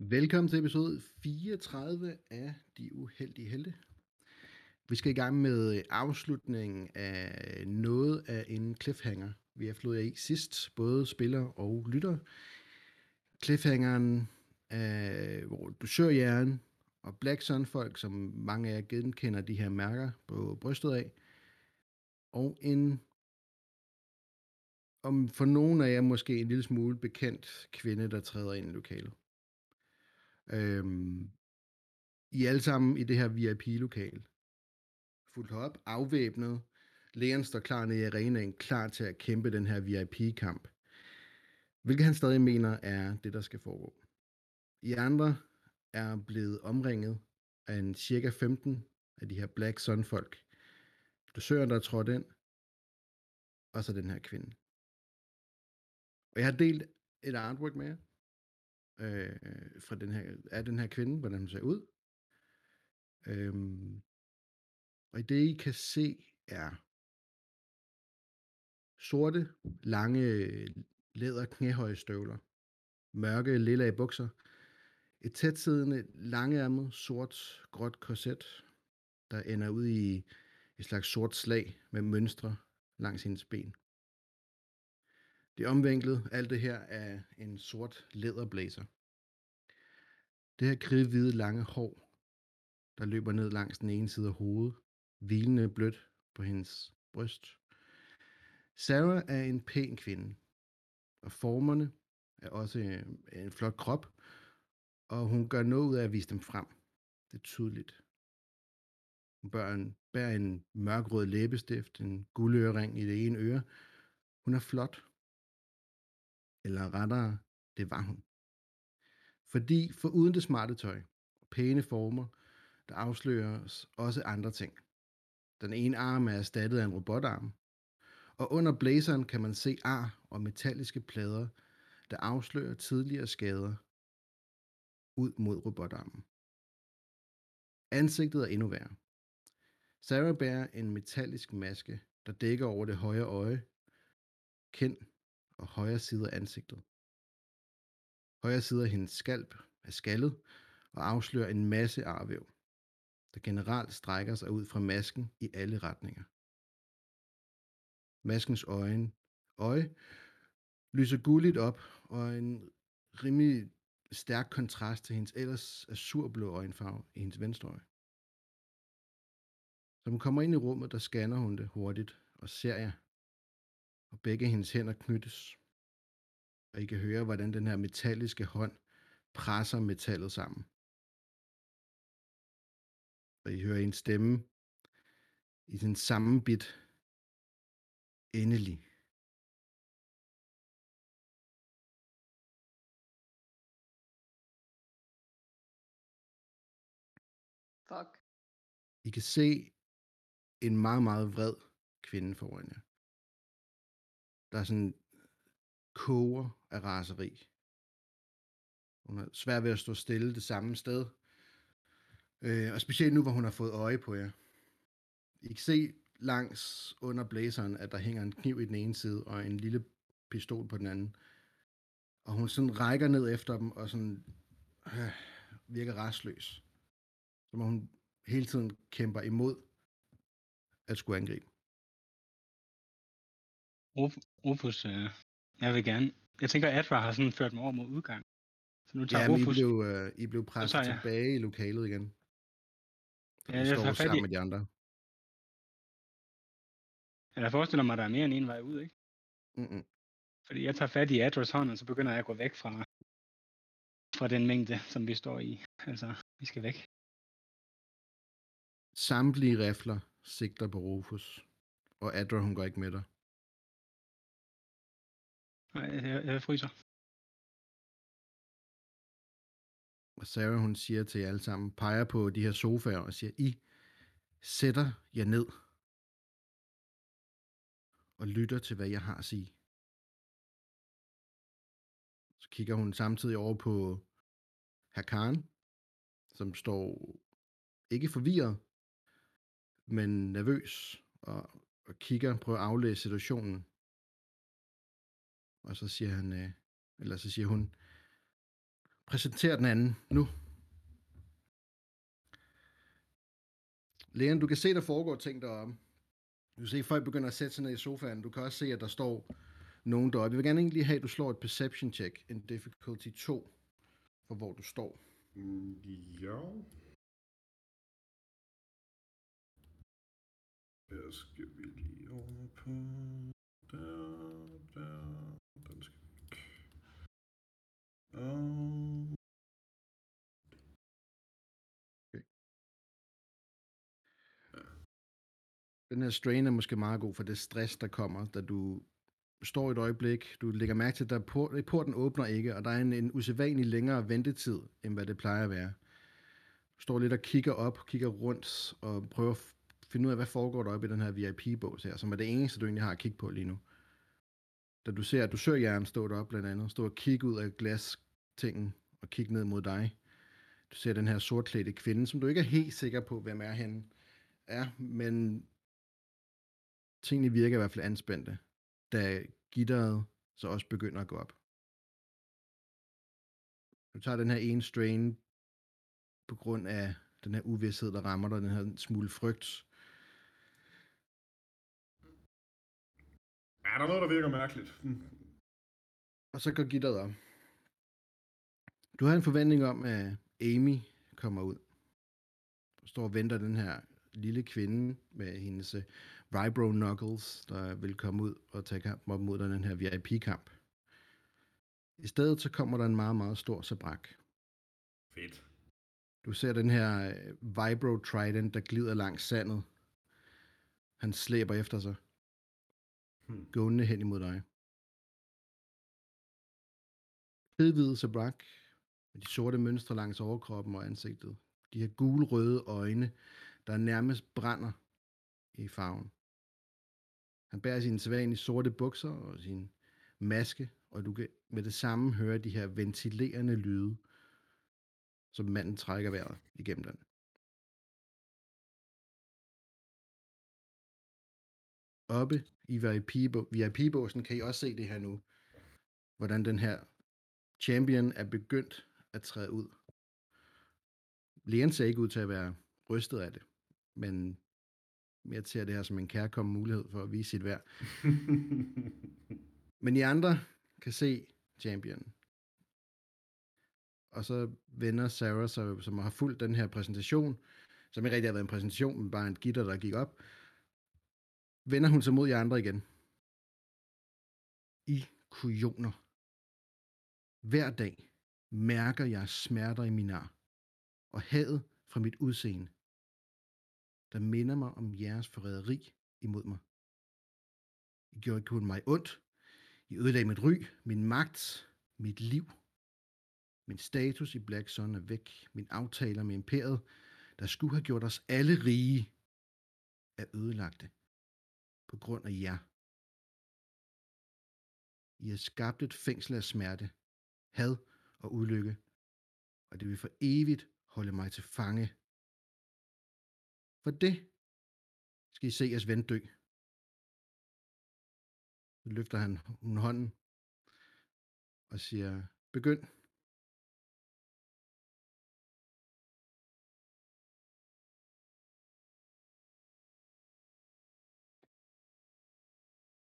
Velkommen til episode 34 af De Uheldige Helte. Vi skal i gang med afslutningen af noget af en cliffhanger. Vi har flået i sidst, både spiller og lytter. Cliffhangeren øh, hvor dusørjern og Black Sun folk, som mange af jer genkender de her mærker på brystet af. Og en om for nogen af jer måske en lille smule bekendt kvinde, der træder ind i lokalet. Øhm, I alle sammen i det her VIP-lokal. Fuldt op, afvæbnet. Lægen står klar nede i arenaen, klar til at kæmpe den her VIP-kamp. Hvilket han stadig mener er det, der skal foregå. I andre er blevet omringet af en cirka 15 af de her Black Sun-folk. Dusøren, der er trådt ind, og så den her kvinde. Og jeg har delt et artwork med jer, øh, fra den her, af den her kvinde, hvordan hun ser ud. Øhm, og det I kan se er sorte, lange læder knæhøje støvler, mørke lilla bukser, et tætsiddende, langærmet, sort, gråt korset, der ender ud i et slags sort slag med mønstre langs hendes ben. Det er omvinklet, alt det her er en sort læderblazer. Det her kridhvide lange hår, der løber ned langs den ene side af hovedet, hvilende blødt på hendes bryst. Sarah er en pæn kvinde, og formerne er også øh, en flot krop, og hun gør noget ud af at vise dem frem. Det er tydeligt. Hun bærer en, bærer en mørkrød læbestift, en guldørering i det ene øre. Hun er flot. Eller rettere, det var hun. Fordi for uden det smarte tøj og pæne former, der afslører også andre ting. Den ene arm er erstattet af en robotarm, og under blazeren kan man se ar og metalliske plader, der afslører tidligere skader ud mod robotarmen. Ansigtet er endnu værre. Sarah bærer en metallisk maske, der dækker over det højre øje, kind og højre side af ansigtet. Højre side af hendes skalp er skaldet og afslører en masse arvæv, der generelt strækker sig ud fra masken i alle retninger. Maskens øjen, øje lyser gulligt op, og en rimelig stærk kontrast til hendes ellers azurblå øjenfarve i hendes venstre øje. Som hun kommer ind i rummet, der scanner hun det hurtigt og ser jer, og begge hendes hænder knyttes. Og I kan høre, hvordan den her metalliske hånd presser metallet sammen. Og I hører en stemme i den samme bit endelig. Fuck. I kan se en meget, meget vred kvinde foran jer. Der er sådan koger af raseri. Hun er svær ved at stå stille det samme sted. Øh, og specielt nu, hvor hun har fået øje på jer. I kan se langs under blæseren, at der hænger en kniv i den ene side, og en lille pistol på den anden. Og hun sådan rækker ned efter dem, og sådan øh, virker restløs. Som om hun hele tiden kæmper imod at skulle angribe. Rufus, øh, jeg vil gerne. Jeg tænker, at Adra har sådan ført mig over mod udgang. Så nu tager Ja, men I Rufus... blev, øh, I blev presset tager jeg. tilbage i lokalet igen. Så Ja, ja, jeg står fat i- sammen med de andre. Jeg forestiller mig, at der er mere end en vej ud, ikke? Mm-mm. Fordi jeg tager fat i Adras hånd, og så begynder jeg at gå væk fra, fra den mængde, som vi står i. Altså, vi skal væk. Samtlige rifler sigter på Rufus. Og Adra, hun går ikke med dig. Nej, jeg, jeg fryser. Og Sarah, hun siger til jer alle sammen, peger på de her sofaer og siger, I sætter jer ned og lytter til, hvad jeg har at sige. Så kigger hun samtidig over på Hakan, som står ikke forvirret, men nervøs og, og kigger, prøver at aflæse situationen. Og så siger han, øh, eller så siger hun, præsenter den anden nu. Lægen, du kan se, der foregår ting deroppe. Du kan se, at folk begynder at sætte sig ned i sofaen. Du kan også se, at der står nogen deroppe. Jeg vil gerne egentlig have, at du slår et perception check, en difficulty 2, for hvor du står. Mm, Ja. Jeg skal vi lige over på... Der, den skal væk. Okay. Den her strain er måske meget god for det stress, der kommer, da du står et øjeblik, du lægger mærke til, at porten åbner ikke, og der er en, en usædvanlig længere ventetid, end hvad det plejer at være. Du står lidt og kigger op, kigger rundt, og prøver at finde ud af, hvad foregår der oppe i den her VIP-bås her, som er det eneste, du egentlig har at kigge på lige nu. Da du ser, at du søger jern stå deroppe blandt andet, stå og kigge ud af glastingen, og kigge ned mod dig. Du ser den her sortklædte kvinde, som du ikke er helt sikker på, hvem er henne. Ja, men tingene virker i hvert fald anspændte, da gitteret så også begynder at gå op. Du tager den her ene strain på grund af den her uvidshed, der rammer dig, den her smule frygt. Er der noget, der virker mærkeligt? Og så går gitteret op. Du har en forventning om, at Amy kommer ud. Du står og venter den her lille kvinde med hendes uh, vibro knuckles, der vil komme ud og tage kampen op mod den her VIP-kamp. I stedet så kommer der en meget, meget stor sabrak. Fedt. Du ser den her uh, vibro trident, der glider langs sandet. Han slæber efter sig, Hmm. gående hen imod dig. Hedhvide sabrak, med de sorte mønstre langs overkroppen og ansigtet. De her gul-røde øjne, der nærmest brænder i farven. Han bærer sine sædvanlige sorte bukser og sin maske, og du kan med det samme høre de her ventilerende lyde, som manden trækker vejret igennem den. Oppe i VIP VIP-båsen kan I også se det her nu, hvordan den her champion er begyndt at træde ud. Leon ser ikke ud til at være rystet af det, men mere ser det her som en kærkommen mulighed for at vise sit værd. Men I andre kan se champion. Og så vender Sarah, sig, som har fulgt den her præsentation, som ikke rigtig har været en præsentation, men bare en gitter, der gik op, vender hun sig mod jer andre igen. I kujoner. Hver dag mærker jeg smerter i min ar, og hadet fra mit udseende, der minder mig om jeres forræderi imod mig. I gjorde kun mig ondt. I ødelagde mit ry, min magt, mit liv. Min status i Black Sun er væk. Min aftaler med imperiet, der skulle have gjort os alle rige, er ødelagte på grund af jer. I har skabt et fængsel af smerte, had og ulykke, og det vil for evigt holde mig til fange. For det skal I se jeres ven dø. Så løfter han hun hånden og siger, begynd.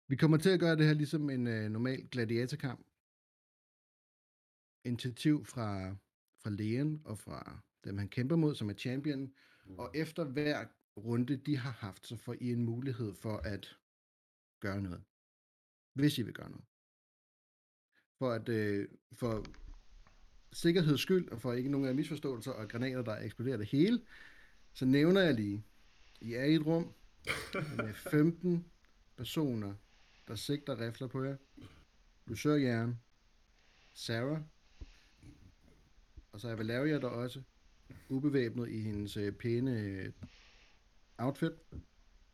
Vi kommer til at gøre det her ligesom en øh, normal gladiatorkamp. Initiativ fra, fra lægen og fra dem, han kæmper mod, som er champion. Og efter hver runde, de har haft, så får I en mulighed for at gøre noget. Hvis I vil gøre noget. For at øh, for sikkerheds skyld, og for ikke nogen af misforståelser og granater, der eksploderer det hele, så nævner jeg lige, I er i et rum med 15 personer, der sigter rifler på jer. Lucør Jern, Sarah, og så er Valeria der også, ubevæbnet i hendes øh, pæne øh, outfit,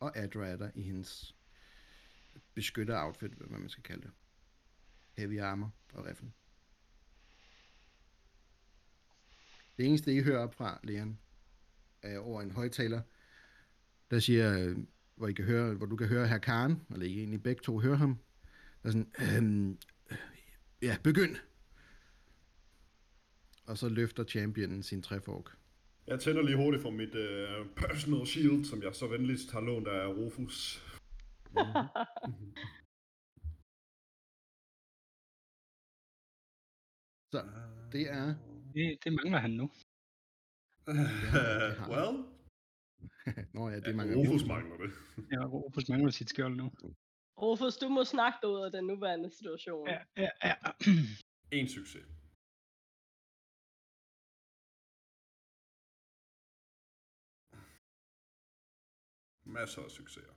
og Adra er der i hendes beskytter outfit, hvad man skal kalde det. Heavy armor og rifle. Det eneste, I hører op fra, Leon, er over en højtaler, der siger, øh, hvor, I kan høre, hvor du kan høre herr Karen, eller I egentlig begge to hører ham, der er sådan, øhm, ja, begynd og så løfter championen sin træfork. Jeg tænder lige hurtigt for mit uh, personal shield, som jeg så venligst har lånt af Rufus. Så det er, Det, det mangler han nu. har- well, nå ja, det er ja, mange Rufus mangler det. Ja, Rufus mangler sit skjold nu. Rufus, du må snakke dig ud af den nuværende situation. Ja, ja, ja. En succes. Masser af succeser.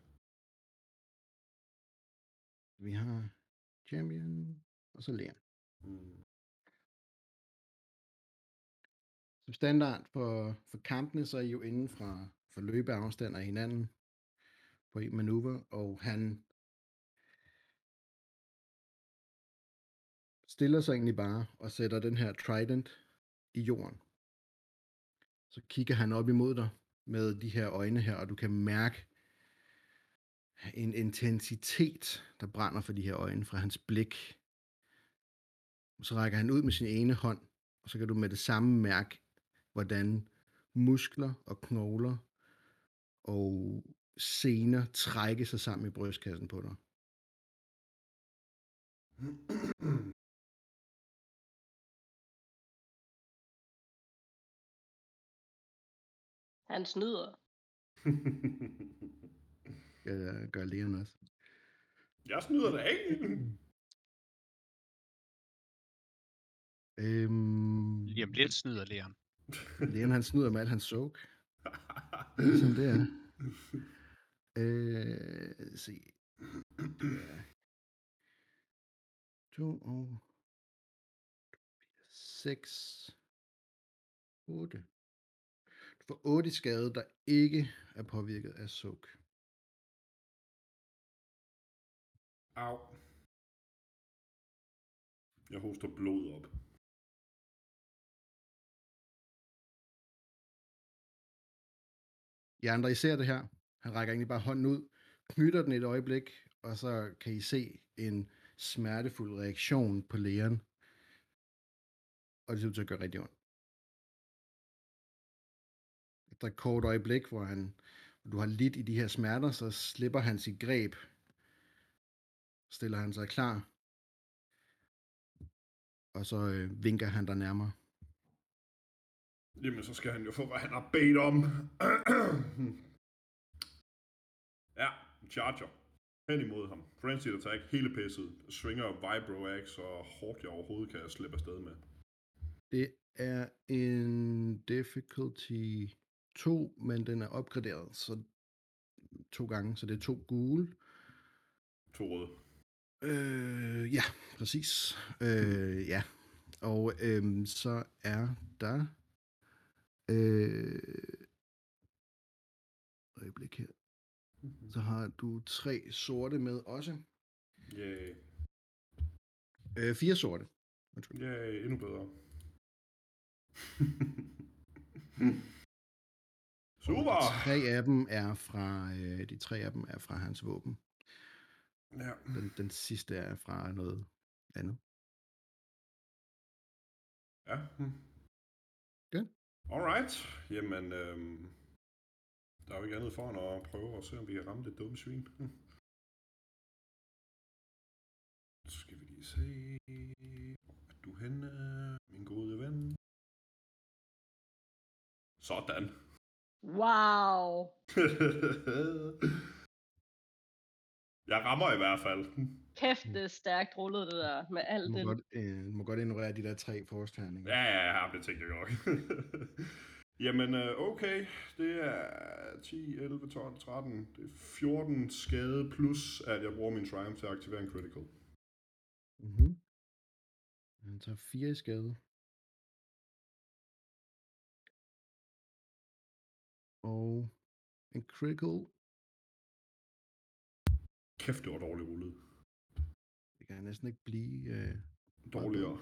Vi har champion, og så Leon. Mm. Som standard for, for kampene, så er I jo inden fra, for løbeafstand af hinanden på en manøvre, og han stiller sig egentlig bare og sætter den her trident i jorden. Så kigger han op imod dig med de her øjne her, og du kan mærke en intensitet, der brænder for de her øjne fra hans blik. Så rækker han ud med sin ene hånd, og så kan du med det samme mærke, hvordan muskler og knogler og sener trække sig sammen i brystkassen på dig. Han snyder. ja, det gør Leon også. Jeg snyder da ikke. Øhm... Jamen lidt snyder Leon. Leon han snyder med alt hans soak. Ligesom det er. Øh, se. Ja. To og... 6. 8 for 8 skade, der ikke er påvirket af suk. Au. Jeg hoster blod op. I andre, I ser det her. Han rækker egentlig bare hånden ud, knytter den et øjeblik, og så kan I se en smertefuld reaktion på lægeren. Og det ser ud til at gøre rigtig ondt. Efter et kort øjeblik, hvor han, hvor du har lidt i de her smerter, så slipper han sit greb. Stiller han sig klar. Og så øh, vinker han dig nærmere. Jamen, så skal han jo få, hvad han har bedt om. ja, charger. Hen imod ham. Frenzied attack, hele pisset. Swinger Vibro Axe og hårdt jeg overhovedet kan slippe afsted med. Det er en difficulty 2, men den er opgraderet, så to gange, så det er to gule. To røde. Øh, ja, præcis. Øh, ja, og øhm, så er der øh, øjeblik her. Så har du tre sorte med også. Yay. Øh, fire sorte. Yay, endnu bedre. Super! Tre af dem er fra, øh, de tre af dem er fra hans våben. Ja. Den, den sidste er fra noget andet. Ja. Godt. Alright. Jamen, øhm, der er jo ikke andet for end at prøve at se, om vi kan ramme det dumme svin. Så skal vi lige se. Hvor er du henne, min gode ven? Sådan. Wow. Jeg rammer i hvert fald. Kæft, det er stærkt rullet, det der, med al Du må, godt, øh, må godt ignorere de der tre forårsterninger. Ja, ja, ja, det tænkte jeg godt. Jamen, øh, okay. Det er 10, 11, 12, 13. Det er 14 skade, plus at jeg bruger min Triumph til at aktivere en critical. Mm-hmm. Han tager fire i skade. Og en critical. Kæft, det var dårligt rullet. Det kan næsten ikke blive... Øh, Dårligere.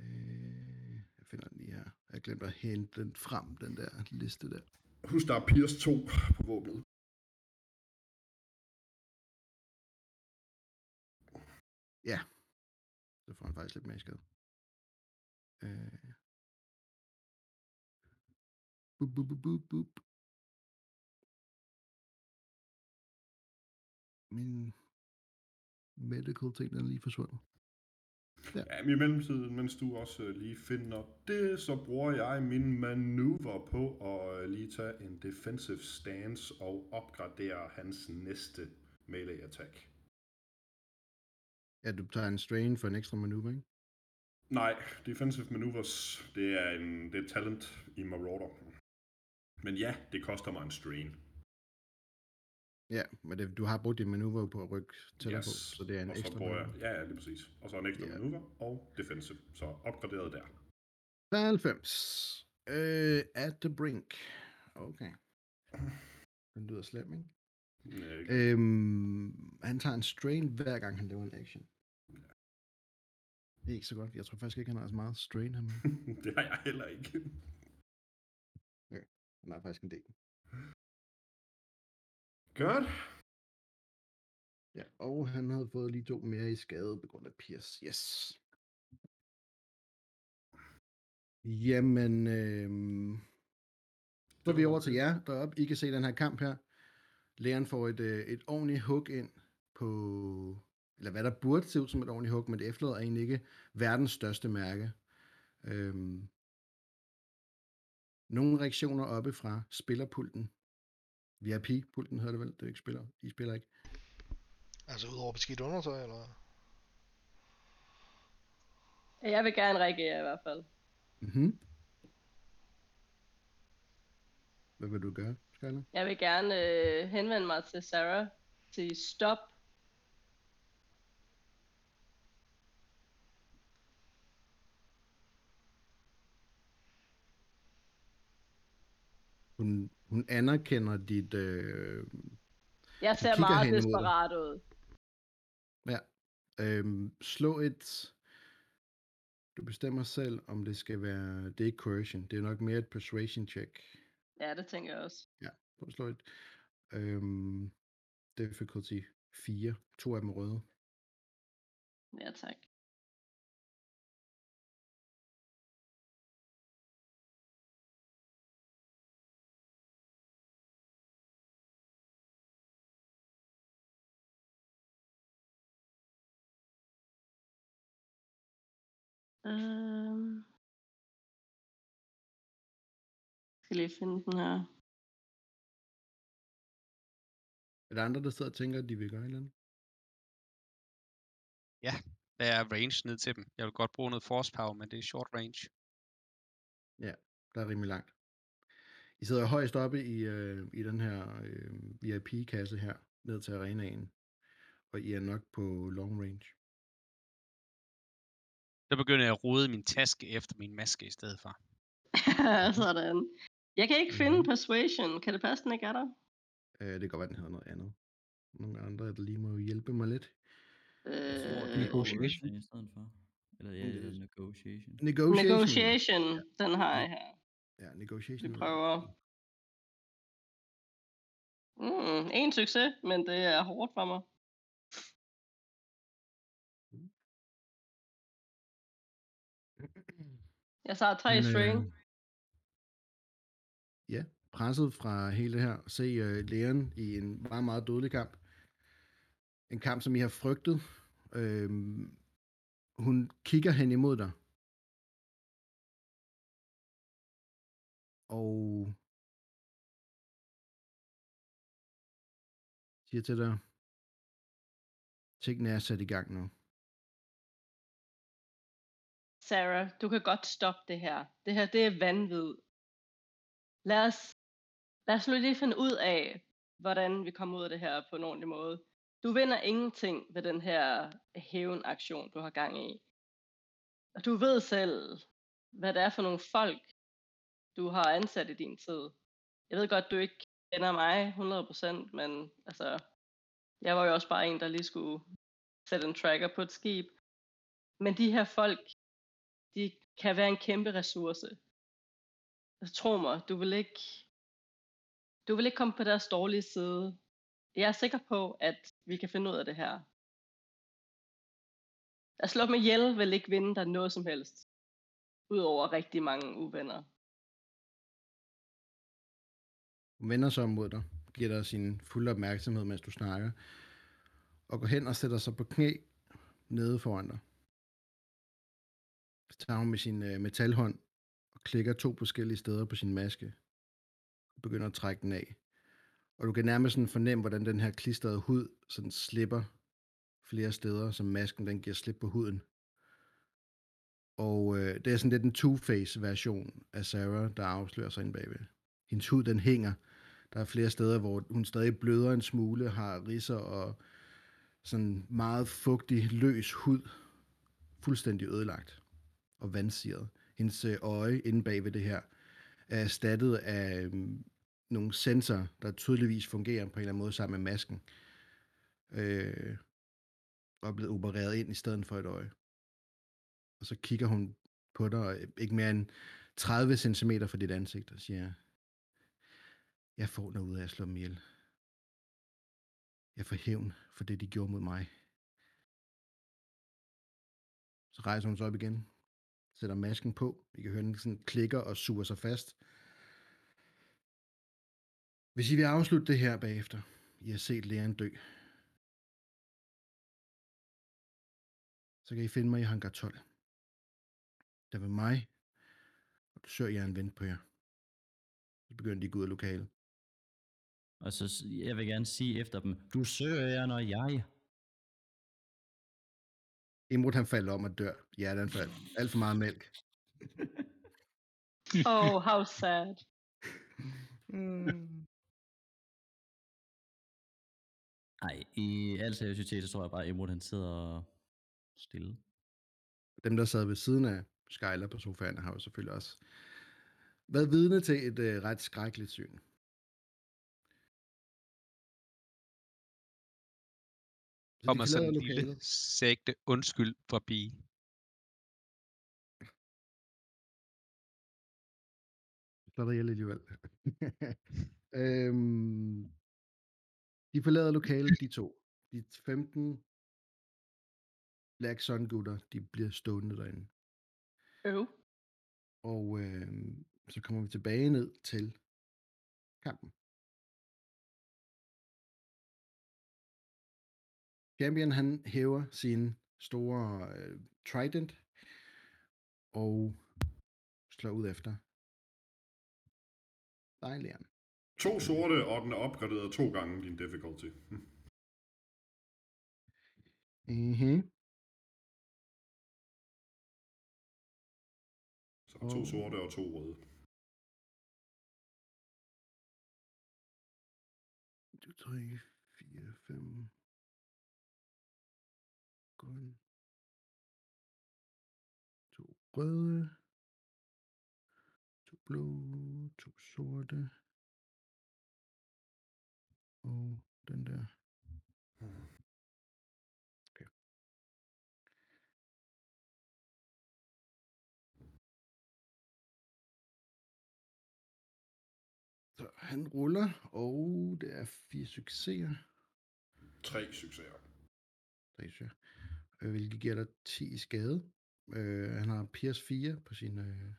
øh, jeg finder den lige her. Jeg glemte at hente den frem, den der liste der. Husk, der er Pierce 2 på våbnet. Ja, Det får han faktisk lidt mere skade. Øh. Boop, boop, boop, boop, boop. Min medical ting, er lige forsvundet. Ja, men i mellemtiden, mens du også øh, lige finder det, så bruger jeg min manøvre på at øh, lige tage en defensive stance og opgradere hans næste melee attack. Ja, du tager en strain for en ekstra manøvre, ikke? Nej, defensive maneuvers, det er en det er talent i Marauder. Men ja, det koster mig en strain. Ja, men det, du har brugt din manøvre på at rykke til yes. på, så det er en og så ekstra bruger jeg, ja, ja, lige præcis. Og så en ekstra Ja. manøvre og defensive. Så opgraderet der. 93. Øh, at the brink. Okay. Den lyder slem, ikke? Øh, Øhm, han tager en strain hver gang han laver en action. Det er ikke så godt. Jeg tror faktisk ikke, han har så meget strain her med. det har jeg heller ikke. Han har faktisk en del. Godt. Ja, og han havde fået lige to mere i skade på grund af Pierce. Yes. Jamen, øhm, så er vi over til jer deroppe. I kan se den her kamp her. Læren får et, øh, et ordentligt hook ind på, eller hvad der burde se ud som et ordentligt hook, men det efterlader egentlig ikke verdens største mærke. Øhm, nogle reaktioner oppe fra spillerpulten. VIP-pulten hedder det vel, det er ikke spiller. I spiller ikke. Altså udover beskidt undertøj, eller? Jeg vil gerne reagere i hvert fald. Mhm. Hvad vil du gøre, Skyler? Jeg vil gerne øh, henvende mig til Sarah. Sige stop. Hun, anerkender dit... Øh, Jeg ser meget desperat ud. ja. Øhm, slå et... Du bestemmer selv, om det skal være... Det er ikke coercion. Det er nok mere et persuasion check. Ja, det tænker jeg også. Prøv at slå et... Øhm, difficulty 4. To af dem røde. Ja, tak. Øhm. Skal lige finde den her. Er der andre, der sidder og tænker, at de vil gøre et eller andet? Der er range ned til dem. Jeg vil godt bruge noget force power, men det er short range. Der er rimelig langt. I sidder højst oppe i, øh, i den her øh, VIP-kasse her, ned til arenaen. Og I er nok på long range. Så begynder jeg at rode min taske efter min maske i stedet for. Sådan. Jeg kan ikke finde Mhm. persuasion. Kan det passe, den ikke er der? Øh, det kan godt være, den hedder noget andet. Nogle andre, der lige må hjælpe mig lidt. Jeg tror, Øh, det er Negotiation. i stedet for. Eller ja, Det- eller negotiation. Negotiation. negotiation, den har jeg her. Ja, negotiation. Vi er- prøver. Mm, en succes, men det er hårdt for mig. Jeg tager tre Men, strain. øh, Ja, presset fra hele det her. Se uh, Leon i en meget, meget dødelig kamp. En kamp, som I har frygtet. Øhm, hun kigger hen imod dig. Og siger til dig, tingene er sat i gang nu. Sarah, du kan godt stoppe det her. Det her, det er vanvid. Lad os, lad os nu lige finde ud af, hvordan vi kommer ud af det her på en ordentlig måde. Du vinder ingenting ved den her hævnaktion, du har gang i. Og du ved selv, hvad det er for nogle folk, du har ansat i din tid. Jeg ved godt, du ikke kender mig 100%, men altså, jeg var jo også bare en, der lige skulle sætte en tracker på et skib. Men de her folk, de kan være en kæmpe ressource. Altså, tro mig, du vil ikke, du vil ikke komme på deres dårlige side. Jeg er sikker på, at vi kan finde ud af det her. At slå dem ihjel vil ikke vinde dig noget som helst. Udover rigtig mange uvenner. Hun vender sig om mod dig, giver dig sin fulde opmærksomhed, mens du snakker, og går hen og sætter sig på knæ nede foran dig. Så tager hun med sin øh, metalhånd og klikker to forskellige steder på sin maske, og begynder at trække den af. Og du kan nærmest sådan fornemme, hvordan den her klistrede hud sådan slipper flere steder, som masken den giver slip på huden. Og øh, det er sådan lidt en two-face version af Sarah, der afslører sig inde bagved. Hendes hud den hænger. Der er flere steder, hvor hun stadig bløder en smule, har risser og sådan meget fugtig, løs hud. Fuldstændig ødelagt og vandsiret. Hendes øh, øje inde bagved det her er erstattet af øhm, nogle sensorer, der tydeligvis fungerer på en eller anden måde sammen med masken. Øh, og er blevet opereret ind i stedet for et øje. Og så kigger hun på dig, øh, ikke mere end 30 cm fra dit ansigt, og siger, jeg får noget ud af at slå dem ihjel. Jeg får hævn for det, de gjorde mod mig. Så rejser hun sig op igen, sætter masken på. I kan høre, den sådan klikker og suger sig fast. Hvis I vil afslutte det her bagefter, I har set læreren dø, så kan I finde mig i hangar 12. Der ved mig, og du sørger jeg en ven på jer. Så begynder de at gå ud af lokalet. Og så jeg vil gerne sige efter dem, du søger jeg, når jeg... Imrud han falder om og dør. Hjerteanfald. Alt for meget mælk. Oh, how sad. Nej, i al seriøsitet, så tror jeg bare, at Emrud han sidder stille. Dem, der sad ved siden af Skyler på sofaen, har jo selvfølgelig også været vidne til et øh, ret skrækkeligt syn. Kommer sådan en lille lokalet. sægte undskyld forbi. slår dig ihjel alligevel. øhm, de forlader lokalet, de to. De 15 Black Sun gutter, de bliver stående derinde. Øv. Og øhm, så kommer vi tilbage ned til kampen. Champion, han hæver sin store øh, trident og slår ud efter Leon. To sorte, og den er opgraderet to gange din difficulty. Hm. Mhm. Så to Og- sorte og to røde. 2, 3, røde. To blå. To sorte. Og den der. Okay. Så han ruller, og det er fire succeser. Tre succeser. Tre succeser. Øh, hvilket giver dig 10 i skade. Øh, han har PS4 på sin, øh,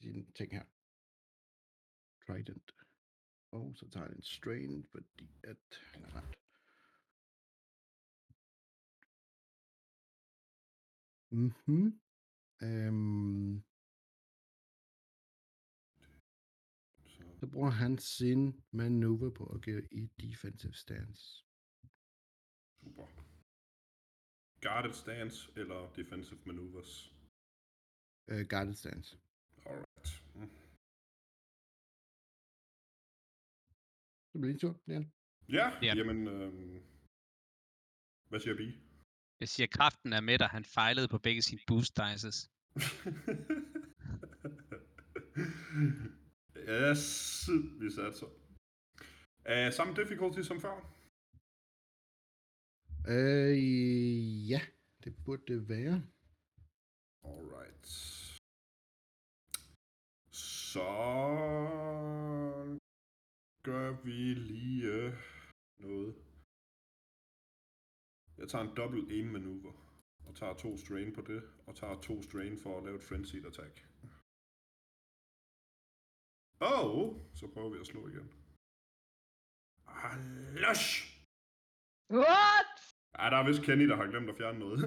sin ting her. Trident. Og så tager han en strain, fordi at han er ramt. Mhm. Øhm, Så så bruger han sin manøvre på at give i defensive stance. super. Guarded stance eller defensive maneuvers. Øh, guarded stance. Alright. Mm. Så bliver det tur, Leon. Ja, Ja. jamen... øhm, hvad siger Bi? Jeg siger, kraften er med dig. Han fejlede på begge sine boost dices. yes, vi satser. Uh, samme difficulty som før. Øh, ja, det burde det være. Alright. Så gør vi lige noget. Jeg tager en dobbelt aim maneuver, og tager to strain på det, og tager to strain for at lave et frenzied attack. Og så prøver vi at slå igen. Ah, lush! What? Ja, der er vist Kenny, der har glemt at fjerne noget.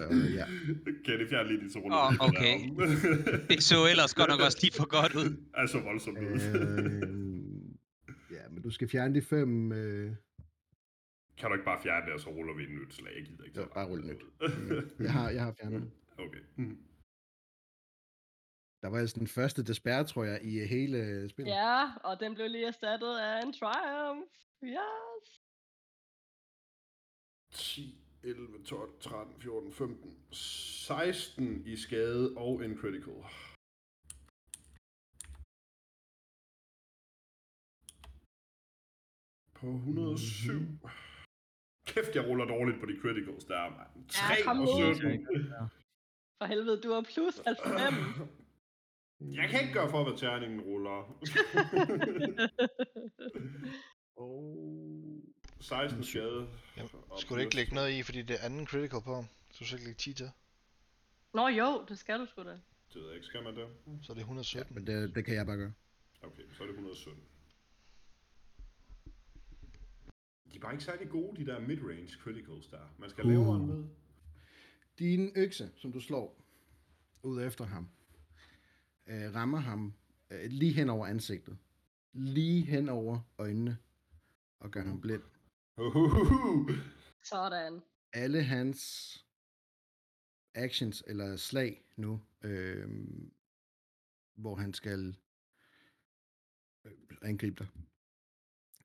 Øh, ja. Kenny, fjern lige de to ruller. Det okay. Det så ellers godt nok også lige for godt ud. er så voldsomt ud. Øh, ja, men du skal fjerne de fem... Øh, Kan du ikke bare fjerne det, og så ruller vi et nyt slag? Jeg gider ikke Jo, bare rulle nyt. jeg, har, jeg har fjernet. Okay. Mm. Der var altså den første despair, tror jeg, i hele spillet. Ja, og den blev lige erstattet af en triumph. Yes. 10, 11, 12, 13, 14, 15, 16 i skade og en critical. På 107. Mhm. Kæft, jeg ruller dårligt på de criticals der, mand. 3 kom og nu. 17. For helvede, du har plus 90. Jeg kan ikke gøre for, hvad terningen ruller. Oh. 16 skade. Jamen, Skulle du ikke lægge noget i, fordi det er anden critical på? Så du ikke lægge 10 til? Nå jo, det skal du sgu da. Det ved jeg ikke, skal man det? Så er det 117. Men det, det kan jeg bare gøre. Okay, så er det 117. De er bare ikke særlig gode, de der mid-range criticals der. Man skal lave Uh. en med. Din økse, som du slår ud efter ham, øh, rammer ham øh, lige hen over ansigtet. Lige hen over øjnene. Og gør ham blind. Uhuhu. Sådan. Alle hans actions eller slag nu, øh, hvor han skal øh, angribe dig,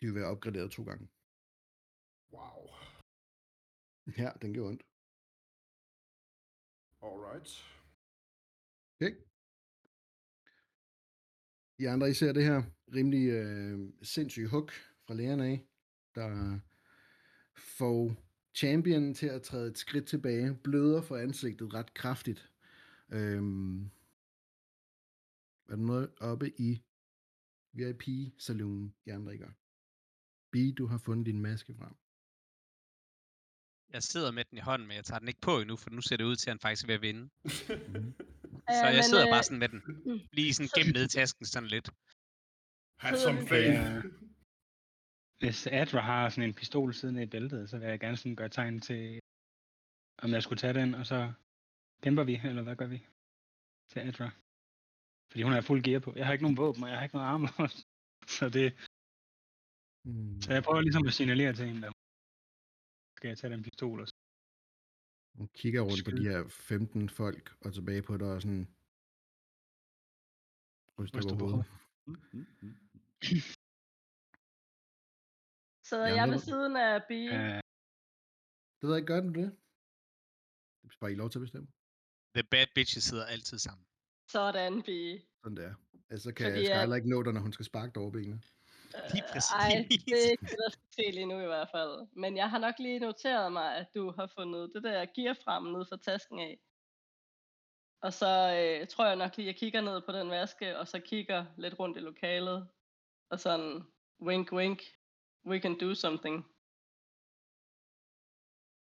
de vil være opgraderet to gange. Wow. Ja, den gjorde ondt. Alright. Okay. I andre, I ser det her rimelig øh, sindssyge hook fra lærerne af, der får champion til at træde et skridt tilbage, bløder for ansigtet ret kraftigt. Øhm, er der noget oppe i VIP-saloon, I andre ikke? B, du har fundet din maske frem. Jeg sidder med den i hånden, men jeg tager den ikke på endnu, for nu ser det ud til, at han faktisk er ved at vinde. Mhm. Så jeg sidder øh, bare sådan med den. Lige sådan gennem ned i tasken sådan lidt. Have some faith. Hvis Adra har sådan en pistol siden i bæltet, så vil jeg gerne sådan gøre tegn til, om jeg skulle tage den, og så kæmper vi, eller hvad gør vi? Til Adra. Fordi hun er fuld gear på. Jeg har ikke nogen våben, og jeg har ikke noget armor. så det, Mm. så jeg prøver ligesom at signalere til hende, der skal jeg tage den pistol, og så Hun kigger rundt på Skyd. de her 15 folk, og tilbage på dig, og sådan ryster på på hovedet. Sidder Ja, jeg det ved siden af B? øh, Det ved jeg ikke, gør den det? Det er bare I lov til at bestemme. The bad bitches sidder altid sammen. Sådan, B. Sådan det er. Altså, så kan Fordi at- Skylar ikke nå dig, når hun skal sparke dig over benene. Lige Øh, præcis. Ej, det er ikke det, der skal til lige nu i hvert fald. Men jeg har nok lige noteret mig, at du har fundet det der gear frem ned fra tasken af. Og så øh, tror jeg nok lige, at jeg kigger ned på den vaske, og så kigger lidt rundt i lokalet. Og sådan, wink wink, we can do something.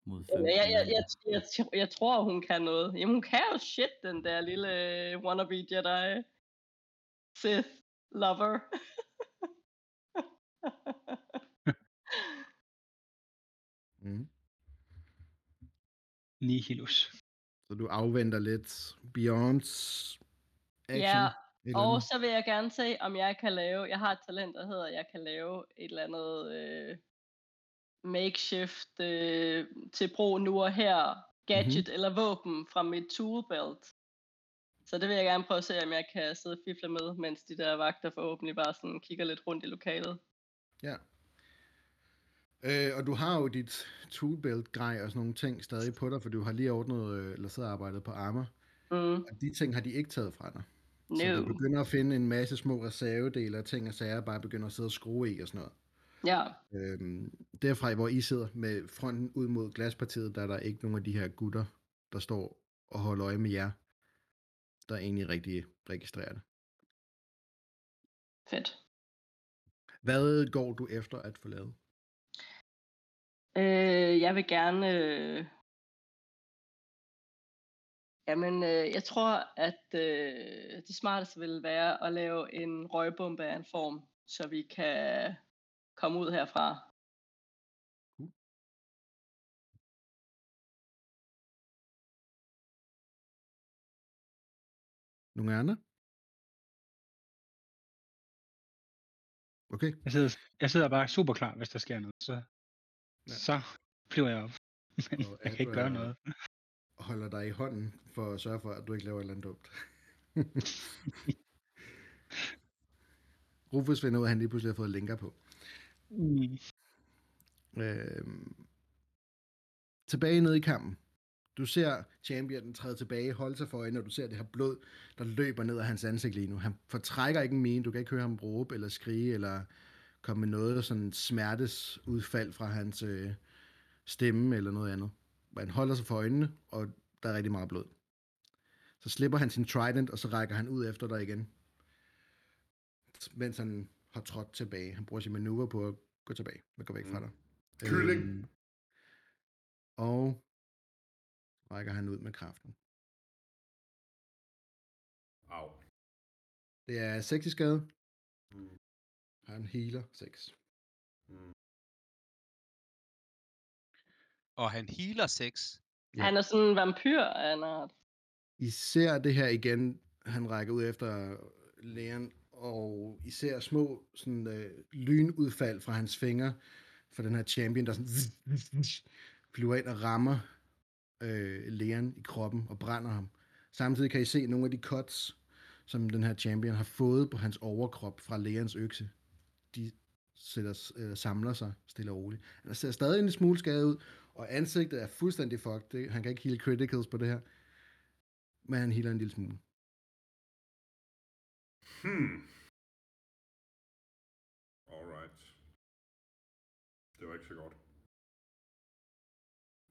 Mod Ja, 15. jeg, jeg, jeg, jeg, jeg, jeg tror, hun kan noget. Jamen, hun kan jo shit, den der lille øh, wannabe Jedi. Sith lover. Mm. Nihilus. Så du afventer lidt Beyonds action. Ja, Og så vil jeg gerne se, om jeg kan lave, jeg har et talent, der hedder, at jeg kan lave et eller andet øh, makeshift øh, til brug nu og her, gadget mm-hmm. eller våben fra mit toolbelt. Så det vil jeg gerne prøve at se, om jeg kan sidde og fifle med, mens de der vagter forhåbentlig bare sådan kigger lidt rundt i lokalet. Ja. Øh, og du har jo dit toolbelt grej og sådan nogle ting stadig på dig, for du har lige ordnet, øh, eller siddet og arbejdet på armor. Mm. Og de ting har de ikke taget fra dig. Så No. du begynder at finde en masse små reservedele og ting og sager, bare begynder at sidde og skrue i og sådan noget. Ja, Øhm, derfra, hvor I sidder med fronten ud mod glaspartiet, der er der ikke nogen af de her gutter, der står og holder øje med jer, der egentlig rigtig registrerer det. fedt. Hvad går du efter at få lavet? Øh, jeg vil gerne... Øh... Jamen, øh, jeg tror, at øh, det smarteste vil være at lave en røgbombe af en form, så vi kan komme ud herfra. Nogle andre? Okay. Jeg sidder, jeg sidder bare super klar, hvis der sker noget. Så, Ja. så flyver jeg op. Men Og jeg kan ikke gøre noget. Holder dig i hånden for at sørge for, at du ikke laver et eller andet dumt. Rufus finder ud af, at han lige pludselig har fået linker på. Mm. Øhm, tilbage nede i kampen. Du ser championen træde tilbage, holde sig for øjnene, og du ser det her blod, der løber ned af hans ansigt lige nu. Han fortrækker ikke en mine, du kan ikke høre ham råbe eller skrige, eller komme med noget sådan smertesudfald fra hans øh, stemme eller noget andet. Men han holder sig for øjnene, og der er rigtig meget blod. Så slipper han sin trident, og så rækker han ud efter dig igen. Mens han har trådt tilbage. Han bruger sin manøvre på at gå tilbage, og gå væk fra dig. Kylling. Øhm, og rækker han ud med kraften. Au. Det er 6 i skade. Mm. Han healer 6. Og han healer 6. Ja. Han er sådan en vampyr af en art. I ser det her igen, han rækker ud efter lægen, og I ser små sådan, øh, lynudfald fra hans fingre, for den her champion, der sådan flyver ind og rammer øh, lægen i kroppen og brænder ham. Samtidig kan I se nogle af de cuts, som den her champion har fået på hans overkrop fra lægens økse. De sætter, øh, samler sig stille og roligt. Han ser stadig en smule skadet ud, og ansigtet er fuldstændig fucked. Det- Han kan ikke heal criticals på det her. Men han healer en lille smule. Hmm. Alright. Det var ikke så godt.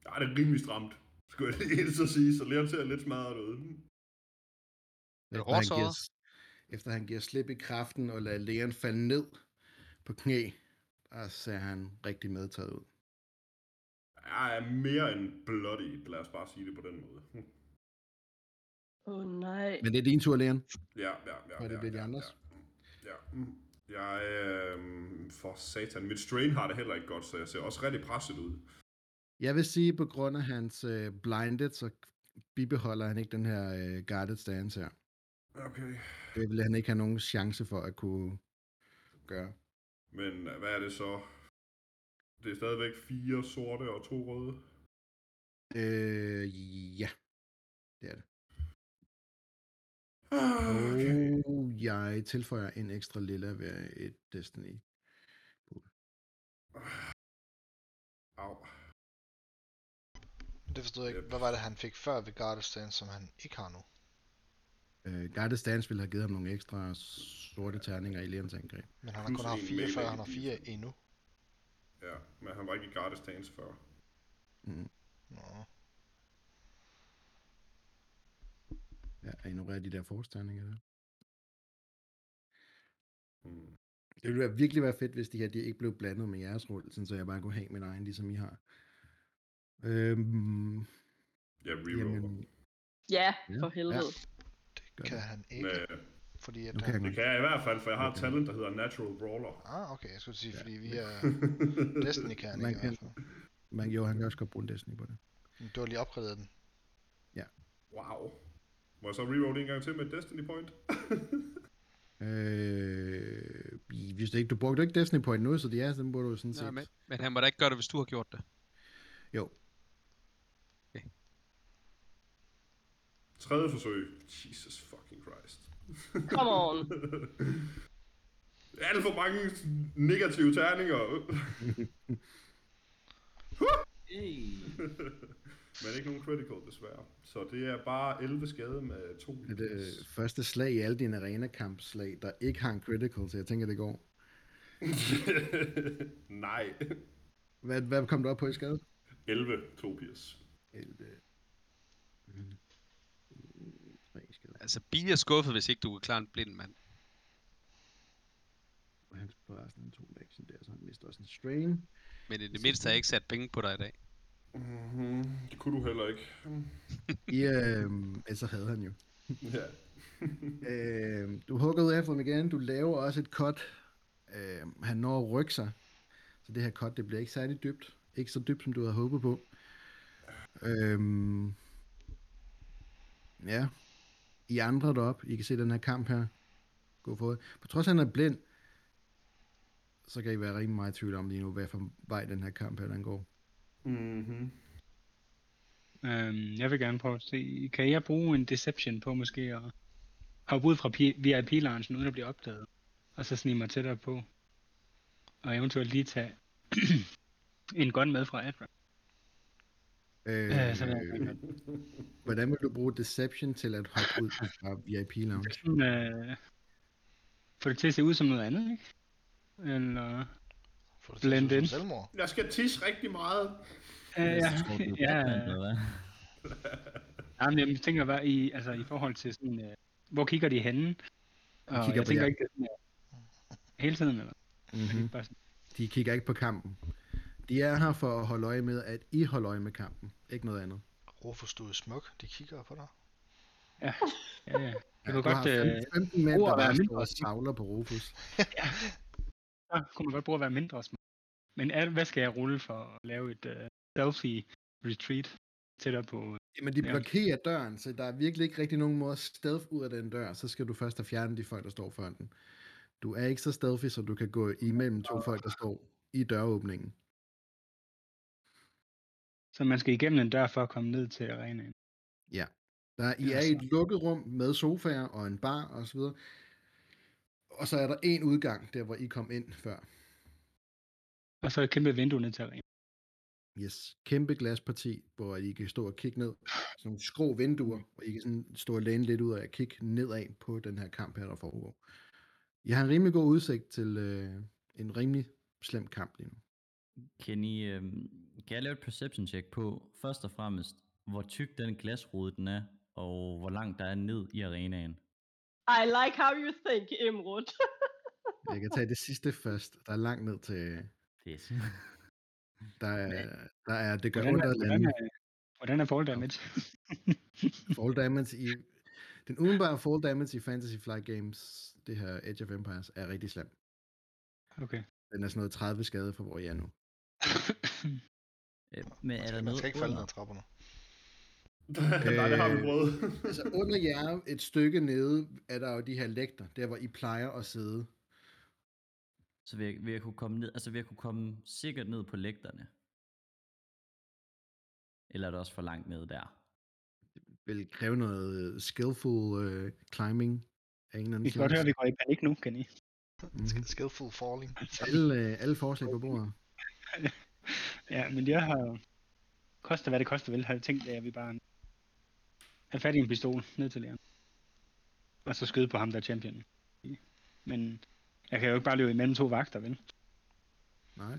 Ja, det er rimelig stramt, skulle jeg lige så sige, så Leon ser lidt smadret ud. Er du Efter han, giver, efter han giver slip i kraften og lader lægen falde ned på knæ, der ser han rigtig medtaget ud. Jeg er mere end bloody, lad os bare sige det på den måde. Hm. Åh oh, nej. Men det er din tur, Leon. Ja, ja, ja. Og det ja, bliver de ja, andres. Ja. ja. Mm. Jeg, øh, for satan, mit strain har det heller ikke godt, så jeg ser også rigtig presset ud. Jeg vil sige, på grund af hans øh, blinded, så bibeholder han ikke den her øh, guarded stance her. Okay. Det vil han ikke have nogen chance for at kunne gøre. Men hvad er det så? Det er stadigvæk fire sorte og to røde. Øh, ja, det er det. Okay. Og jeg tilføjer en ekstra lilla ved et Destiny. Au. Det forstod jeg ikke. Yep. Hvad var det, han fik før ved Guarded Stance, som han ikke har nu? Øh, Guarded Stance ville have givet ham nogle ekstra sorte terninger i Leons angreb. Men han har kun haft fire før, han har fire endnu. Ja, men han var ikke i guarded stance før. Mm. Nå. Ja, jeg ignorerer de der forsterninger der. Mm. Det ville være, virkelig være fedt, hvis de her de ikke blev blandet med jeres rulle, sådan så jeg bare kunne have min egen, ligesom I har. Øhm, Ja, reroll. jamen, Ja, Ja, for helvede. gør Kan det. han ikke, Men, fordi at jeg det kan jeg i hvert fald, for jeg har et Okay. talent, der hedder Natural Brawler. Ah, okay, jeg skulle sige, Ja. fordi vi er... Destiny kan Man ikke i hvert kan- fald. Men jo, han kan også godt bruge en Destiny på det. Du har lige opgraderet den. wow. Må jeg så reroll en gang til med et Destiny Point? Øh, hvis det ikke, du brugte ikke Destiny Point nu, så det er, så den burde du sådan set. Nej, men, men han må da ikke gøre det, hvis du har gjort det. Jo, Tredje forsøg. Jesus fucking Christ. Come on. Alt for mange negative terninger. Hey. Men ikke nogen critical, desværre. Så det er bare 11 skade med to. det er det første slag i alle dine arena-kampslag, der ikke har en critical, så jeg tænker, det går. Nej. Hvad, hvad kom du op på i skade? 11, 2 PS. 11. Mm. Altså, Bi er skuffet, hvis ikke du kan klare en blind mand. Og han får resten af to action der, så han mister også en strain. Men i det mindste har jeg ikke sat penge på dig i dag. Mm-hmm. Det kunne du heller ikke. I, øh, ellers så havde han jo. Ja. Øh, du hugger ud efter ham igen. Du laver også et cut. Øh, han når at rykke sig. Så det her cut, det bliver ikke særlig dybt. Ikke så dybt, som du havde håbet på. Øh, ja. I andre deroppe, I kan se den her kamp her. Gå for det. På trods af, at han er blind, så kan I være rimelig meget i tvivl om lige nu, hvad for vej den her kamp her, den går. Mm-hmm. Øhm, jeg vil gerne prøve at se, kan jeg bruge en deception på måske at hoppe ud fra P- VIP-loungen uden at blive opdaget, og så snige mig tættere på, og eventuelt lige tage en gun med fra Adra. Øh, gerne hvordan vil du bruge Deception til at hoppe ud fra VIP Lounge? Sådan, øh, få det til at se ud som noget andet, ikke? Eller... Få det til at Blend se ud in. som selvmord. Jeg skal tisse rigtig meget. Øh, ja, Tror ja, er eller? Jamen, jeg tænker bare i, altså, i forhold til sådan, øh, hvor kigger de henne? Og kigger jeg tænker jer. ikke, det er sådan, øh, hele tiden, eller? Mm-hmm. De kigger ikke på kampen. De er her for at holde øje med, at I holder øje med kampen. Ikke noget andet. Rufus, du er smuk. De kigger på dig. ja, ja. Jeg Ja, kunne du godt, har øh, 15, 15 mænd, der at være bare mindre og smuk. savler på Rufus. så kunne man godt bruge at være mindre smart. Men er, hvad skal jeg rulle for at lave et uh, selfie retreat tættere på? Jamen, de Ja. blokerer døren, så der er virkelig ikke rigtig nogen måde at stealth ud af den dør. Så skal du først have fjernet de folk, der står foran den. Du er ikke så stealthy, så du kan gå imellem to folk, der står i døråbningen. Så man skal igennem en dør for at komme ned til arenaen. Der, I Ja, er i et lukket rum med sofaer og en bar og så videre. Og så er der en udgang, der hvor I kom ind før. Og så et kæmpe vindue ned til arenaen. Yes, kæmpe glasparti, hvor I kan stå og kigge ned. Sådan nogle skrå vinduer, hvor I kan sådan stå og læne lidt ud af og kigge nedad på den her kamp her, der foregår. I har en rimelig god udsigt til øh, en rimelig slem kamp lige nu. Kan, I, øhm, kan jeg lave et perception check på, først og fremmest, hvor tyk den glasrude den er, og hvor langt der er ned i arenaen? I like how you think, Imrud. Jeg kan tage det sidste først. Der er langt ned til... Pis. Der er, der er det gør Hvordan ondt er, at hvordan lande. er, hvordan er fall damage? Fall damage i... Den umiddelbare fall damage i Fantasy Flight Games, det her Edge of Empires, er rigtig slem. okay. Den er sådan noget 30 skade for, hvor jeg er nu. Øh, Men er Man der man noget skal ikke falde ned ad trapperne. Nej, det har vi Øh, prøvet. Altså under jer, et stykke nede, er der jo de her lægter, der hvor I plejer at sidde. Så vil jeg, vil jeg kunne komme ned, altså vil jeg kunne komme sikkert ned på lægterne? Eller er det også for langt ned der? Vil kræve noget skillful uh, climbing af en eller anden Vi kan godt høre, at vi går i panik nu, kan I? Mhm. Skillful falling. alle, øh, alle forslag på bordet. Ja, men jeg har koster hvad det koster vel, har jeg tænkt, at vi bare have fat i en pistol ned til læren. Og så skyde på ham, der er champion. Men jeg kan jo ikke bare løbe imellem to vagter, vel? Nej.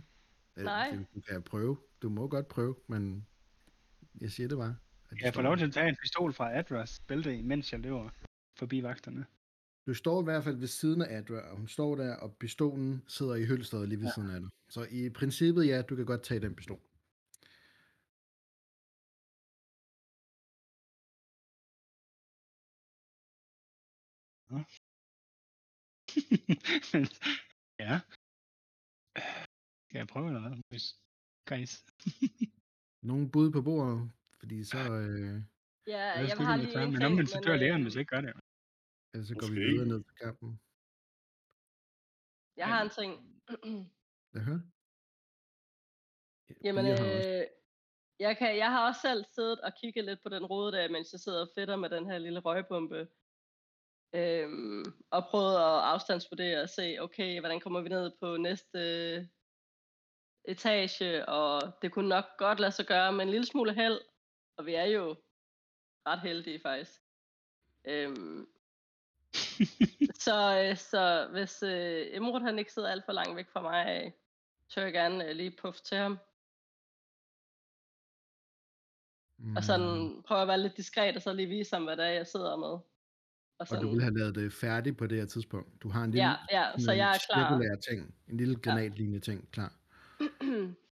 Øh, Nej. Du kan prøve. Du må godt prøve, men jeg siger det bare. at Jeg får lov til at tage en pistol fra Adras bælte, mens jeg løber forbi vagterne. Du står i hvert fald ved siden af Adra, og hun står der, og pistolen sidder i hølsteret lige ved siden af dig. Så i princippet, ja, du kan godt tage den pistol. ja. Skal jeg prøve eller hvad? Hvis- Guys. Nogle bud på bordet, fordi så, øh, Ja, Jeg, jeg har lige en men omvendt så dør øh, læren, hvis jeg ikke gør det. ellers så går vi Måske. videre ned til kampen. Jeg har en ting. Høre. Ja, Jamen, Pia har også- øh, jeg, kan, jeg har også selv siddet og kigget lidt på den rode der, mens jeg sidder og fedter med den her lille røgbombe. Øhm, og prøvet at afstandsvurdere og se, okay, hvordan kommer vi ned på næste etage, og det kunne nok godt lade sig gøre med en lille smule held, og vi er jo ret heldige faktisk. Øhm, så, øh, så hvis øh, Emrud han ikke sidder alt for langt væk fra mig, så vil jeg gerne øh, lige puffe til ham. Og Mm, sådan prøve at være lidt diskret, og så lige vise ham, hvad det er, jeg sidder med. Og, og sådan, du vil have lavet det færdigt på det her tidspunkt. Du har en lille ja, ja, så jeg er klar. ting. En lille granatlignende ting klar.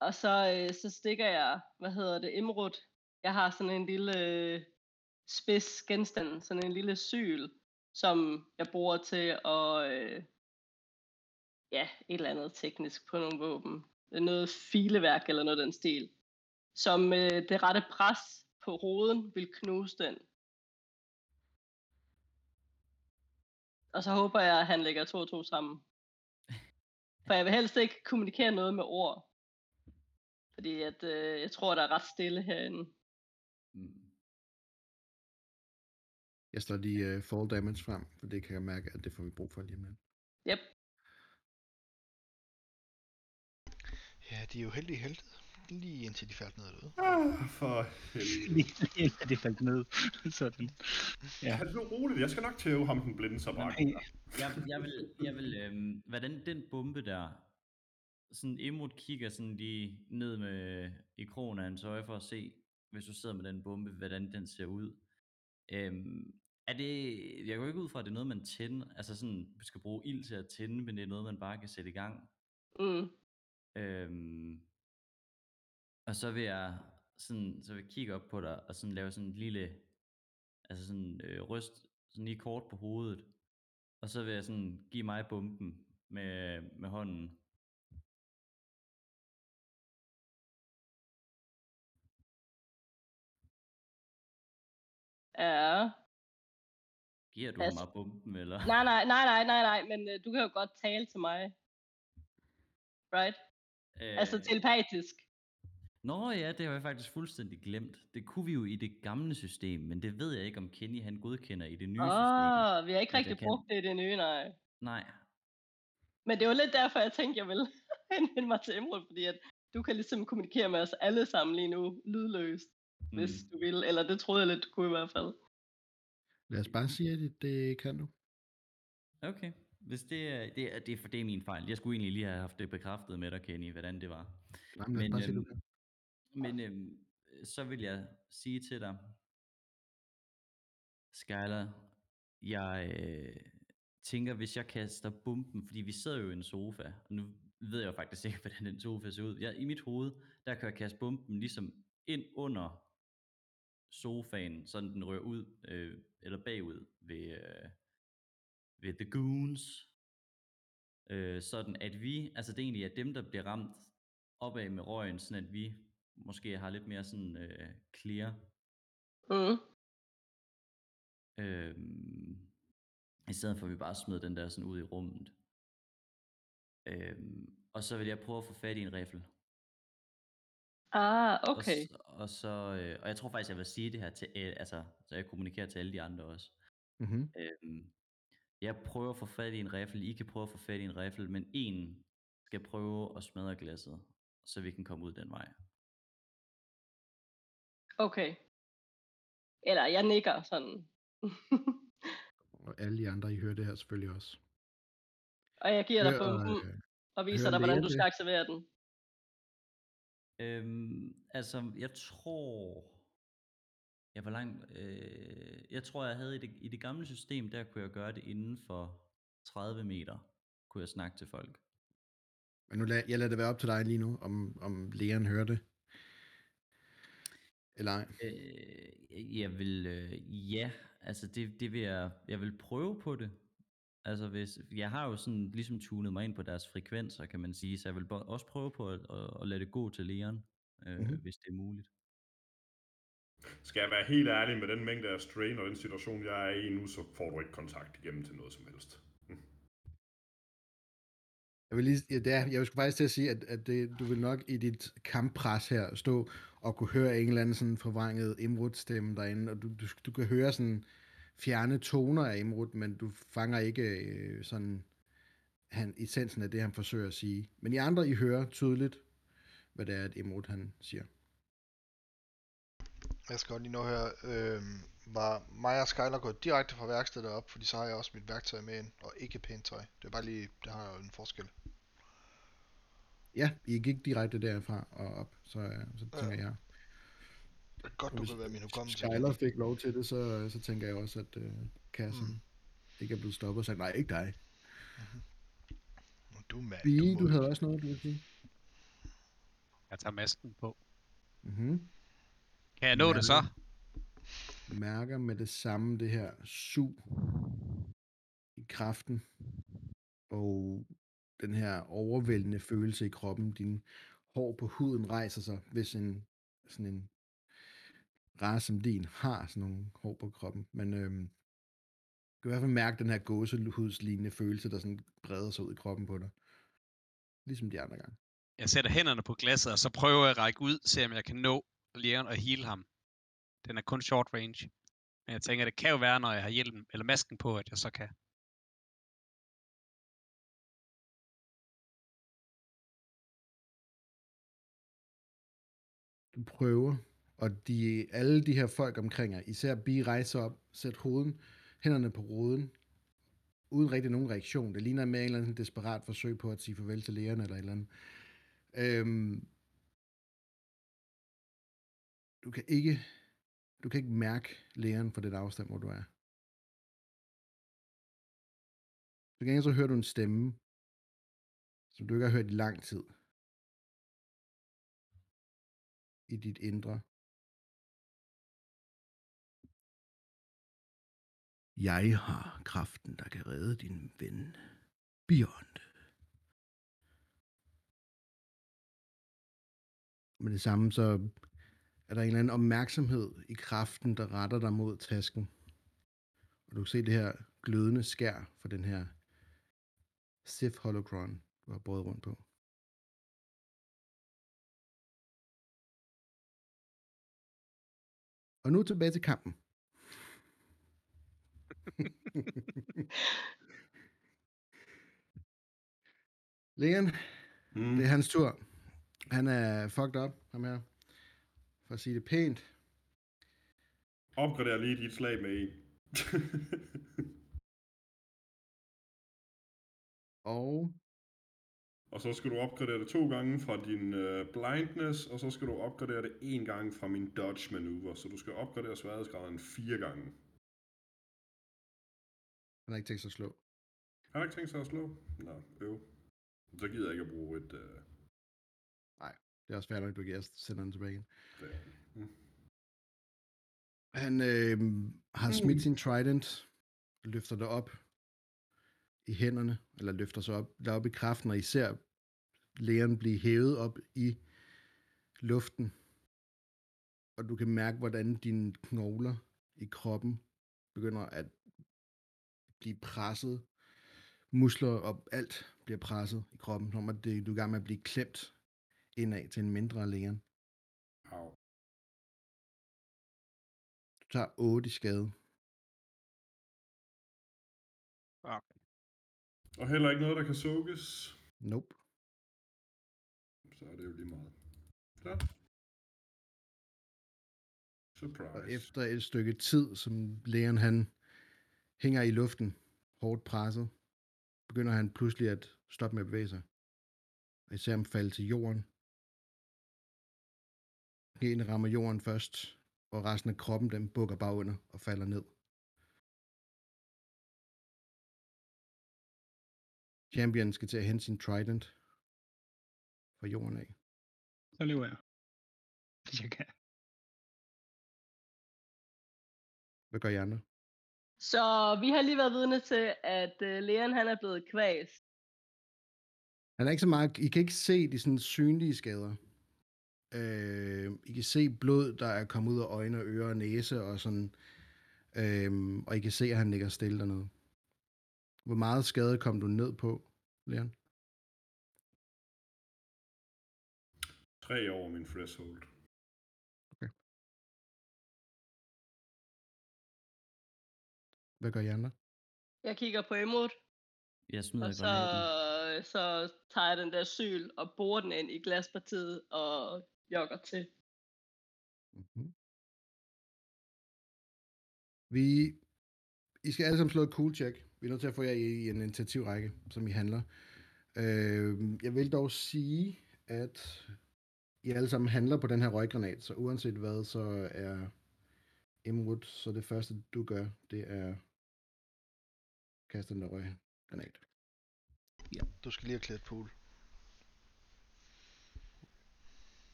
Og så, øh, så stikker jeg, hvad hedder det, Imrud. Jeg har sådan en lille øh, spids genstand, sådan en lille syl, som jeg bruger til at, øh, ja, et eller andet teknisk på nogle våben. Noget fileværk eller noget af den stil. Som øh, det rette pres på roden vil knuse den. Og så håber jeg, at han lægger to og to sammen. For jeg vil helst ikke kommunikere noget med ord. Fordi at, øh, jeg tror, der er ret stille herinde. Mm. Jeg står lige uh, fall damage frem, for det kan jeg mærke, at det får vi brug for lige om lidt. Yep. Ja, de er jo heldige helte. Lige indtil de faldt ned derude. Ah, for helvede. Lige indtil det faldt ned. Sådan. Ja. Ja. Han blev roligt. Jeg skal nok tæve ham den blinde så bare. Nej. Jeg, jeg vil, jeg vil øhm, hvordan den bombe der, sådan Emot kigger sådan lige ned med i krogen af hans øje for at se, hvis du sidder med den bombe, hvordan den ser ud. Øhm, er det, jeg går ikke ud fra, at det er noget, man tænder, altså sådan, vi skal bruge ild til at tænde, men det er noget, man bare kan sætte i gang. Mm. Øhm, og så vil jeg sådan, så vil jeg kigge op på dig, og sådan lave sådan en lille, altså sådan øh, ryst, sådan lige kort på hovedet. Og så vil jeg sådan give mig bomben med, med hånden. Ja. Giver du Altså- mig bomben, eller? Nej, nej, nej, nej, nej, nej, men øh, du kan jo godt tale til mig. Right? Øh, Altså telepatisk. Nå ja, det har jeg faktisk fuldstændig glemt. Det kunne vi jo i det gamle system, men det ved jeg ikke, om Kenny han godkender i det nye Åh, system. oh, vi har ikke rigtig kan. brugt det i det nye, nej. Nej. Men det var lidt derfor, jeg tænkte, jeg ville henvende mig til Emerald, fordi at du kan ligesom kommunikere med os alle sammen lige nu, lydløst, mm. hvis du vil. Eller det troede jeg lidt, du kunne i hvert fald. Lad os bare sige, at det, det kan du. Okay. Hvis det er, det er, det for det er min fejl. Jeg skulle egentlig lige have haft det bekræftet med dig, Kenny, hvordan det var. Nej, men Men, øhm. Men øhm, så vil jeg sige til dig, Skyler, jeg øh, tænker, hvis jeg kaster bomben, fordi vi sidder jo i en sofa, og nu ved jeg jo faktisk ikke, hvordan den sofa ser ud. Jeg, I mit hoved, der kan jeg kaste bomben ligesom ind under sofaen, så den rører ud, øh, eller bagud ved, øh, ved The Goons. Øh, sådan at vi, altså det egentlig er dem, der bliver ramt opad med røgen, sådan at vi måske har lidt mere sådan øh, clear. Mm. Øhm, I stedet for at vi bare smider den der sådan ud i rummet. Øhm, og så vil jeg prøve at få fat i en riffel. Ah, Og, okay. s- og så, øh, og jeg tror faktisk, jeg vil sige det her til, øh, altså, så jeg kommunikerer til alle de andre også. Mm-hmm. Øhm, jeg prøver at få fat i en riffel, I kan prøve at få fat i en riffel, men en skal prøve at smadre glasset, så vi kan komme ud den vej. Okay. Eller jeg nikker sådan. Og alle de andre, I hører det her selvfølgelig også. og jeg giver dig Hør, bomben øh, og viser hør dig, hvordan du det? skal aktivere den. Øhm, altså, jeg tror... Ja, hvor lang... Øh, jeg tror, jeg havde i det, i det gamle system, der kunne jeg gøre det inden for 30 meter. Kunne jeg snakke til folk. Men nu lad, jeg lader det være op til dig lige nu, om, om Leon hører det. Eller ej. Øh, jeg vil... Øh, ja, altså det, det vil jeg... Jeg vil prøve på det. Altså hvis... Jeg har jo sådan ligesom tunet mig ind på deres frekvenser, kan man sige. Så jeg vil også prøve på at, at, at lade det gå til Leon, øh, Mhm. mm-hmm. hvis det er muligt. Skal jeg være helt ærlig med den mængde af strain og den situation, jeg er i nu, så får du ikke kontakt igennem til noget som helst. Mm. Jeg vil, lige, ja, det er, jeg skulle faktisk til at sige, at, at det, du vil nok i dit kamppres her stå og kunne høre en eller anden sådan forvrænget Imrud-stemme derinde, og du, du, du kan høre sådan fjerne toner af Imrud, men du fanger ikke øh, sådan han, essensen af det, han forsøger at sige. Men I andre, I hører tydeligt, hvad det er, at Imrud han siger. Jeg skal godt lige nå her. Øh, var mig og Skyler gået direkte fra værkstedet op, fordi så har jeg også mit værktøj med ind, og ikke pænt tøj. Det er bare lige, det har jo en forskel. Ja, I gik direkte derfra og op, så, øh, så tænker Ja. jeg, Det er godt, du kan være min hukommelse. Skyler fik lov til det, så, så tænker jeg også, at øh, kassen Mm. ikke er blevet stoppet og sagt, nej, ikke dig. Du er mand. Bie, må du havde ikke. også noget, du ville sige. Jeg tager masken på. Mm-hmm. Kan jeg nå det så? Mærker med det samme det her sug i kraften og den her overvældende følelse i kroppen. Din hår på huden rejser sig, hvis en sådan en race som din har sådan nogle hår på kroppen. Men øhm, du kan i hvert fald mærke den her gåsehudslignende følelse, der sådan breder sig ud i kroppen på dig. Ligesom de andre gange. Jeg sætter hænderne på glasset, og så prøver jeg at række ud, se om jeg kan nå Leon og heal ham. Den er kun short range. Men jeg tænker, det kan jo være, når jeg har hjelmen eller masken på, at jeg så kan. Du prøver, og de, alle de her folk omkring jer, især Bi rejser op, sæt hovedet, hænderne på roden, uden rigtig nogen reaktion. Det ligner mere en eller anden desperat forsøg på at sige farvel til lægerne eller et eller andet. Øhm, du kan ikke du kan ikke mærke lægeren på den afstand, hvor du er. Så gengæld så hører du en stemme, som du ikke har hørt i lang tid. I dit indre. Jeg har kraften, der kan redde din ven. Beyond. Med det samme så er der en eller anden opmærksomhed i kraften, der retter dig mod tasken. Og du kan se det her glødende skær for den her Sith Holocron, du har båret rundt på. Og nu tilbage til kampen. Leon, Mm. det er hans tur. Han er fucked up, ham her. For at sige det pænt. Opgrader lige dit slag med en. Og og så skal du opgradere det to gange fra din uh, blindness, og så skal du opgradere det en gang fra min dodge maneuver. Så du skal opgradere sværhedsgraden fire gange. han har ikke tænkt sig at slå. Har du ikke tænkt sig at slå? Nå, øv. Så gider jeg ikke at bruge et... Uh, Det er også fair nok, du giver sender den tilbage igen. det. Mm. Han øh, har smidt sin trident, løfter det op i hænderne, eller løfter sig op, der op i kraften, og især læren blive hævet op i luften. Og du kan mærke, hvordan dine knogler i kroppen begynder at blive presset. Muskler og alt bliver presset i kroppen, som at det, du er i gang med at blive klemt indad til en mindre læren. Au. Du tager 8 i skade. Okay. Og heller ikke noget, der kan sukkes. Nope. Så er det jo lige meget. Så. Surprise. Og efter et stykke tid, som lægen han hænger i luften, hårdt presset, begynder han pludselig at stoppe med at bevæge sig. Og især ham falde til jorden. En rammer jorden først, og resten af kroppen, den bukker bare under og falder ned. Champion skal til at hente sin trident fra jorden af. Så lever jeg. Hvis jeg kan. Hvad gør I andre? Så vi har lige været vidne til, at uh, Leon han er blevet kvæst. Han er ikke så meget... I kan ikke se de sådan synlige skader. Øh, I kan se blod, der er kommet ud af øjne, ører og næse og sådan. Øh, og I kan se, at han ligger stille dernede. Hvor meget skade kom du ned på, Leon? Tre over min threshold. Hvad gør I andre? Jeg kigger på Emot, Jeg smider og så, så tager jeg den der syl og borer den ind i glaspartiet og jogger til. Mm-hmm. Vi... I skal alle sammen slå et cool check. Vi er nødt til at få jer i en initiativrække, som I handler. Øh, jeg vil dog sige, at I alle sammen handler på den her røggranat, så uanset hvad, så er Imrud, så det første du gør, det er kaste den der røggranat. Du skal lige have klædt pool.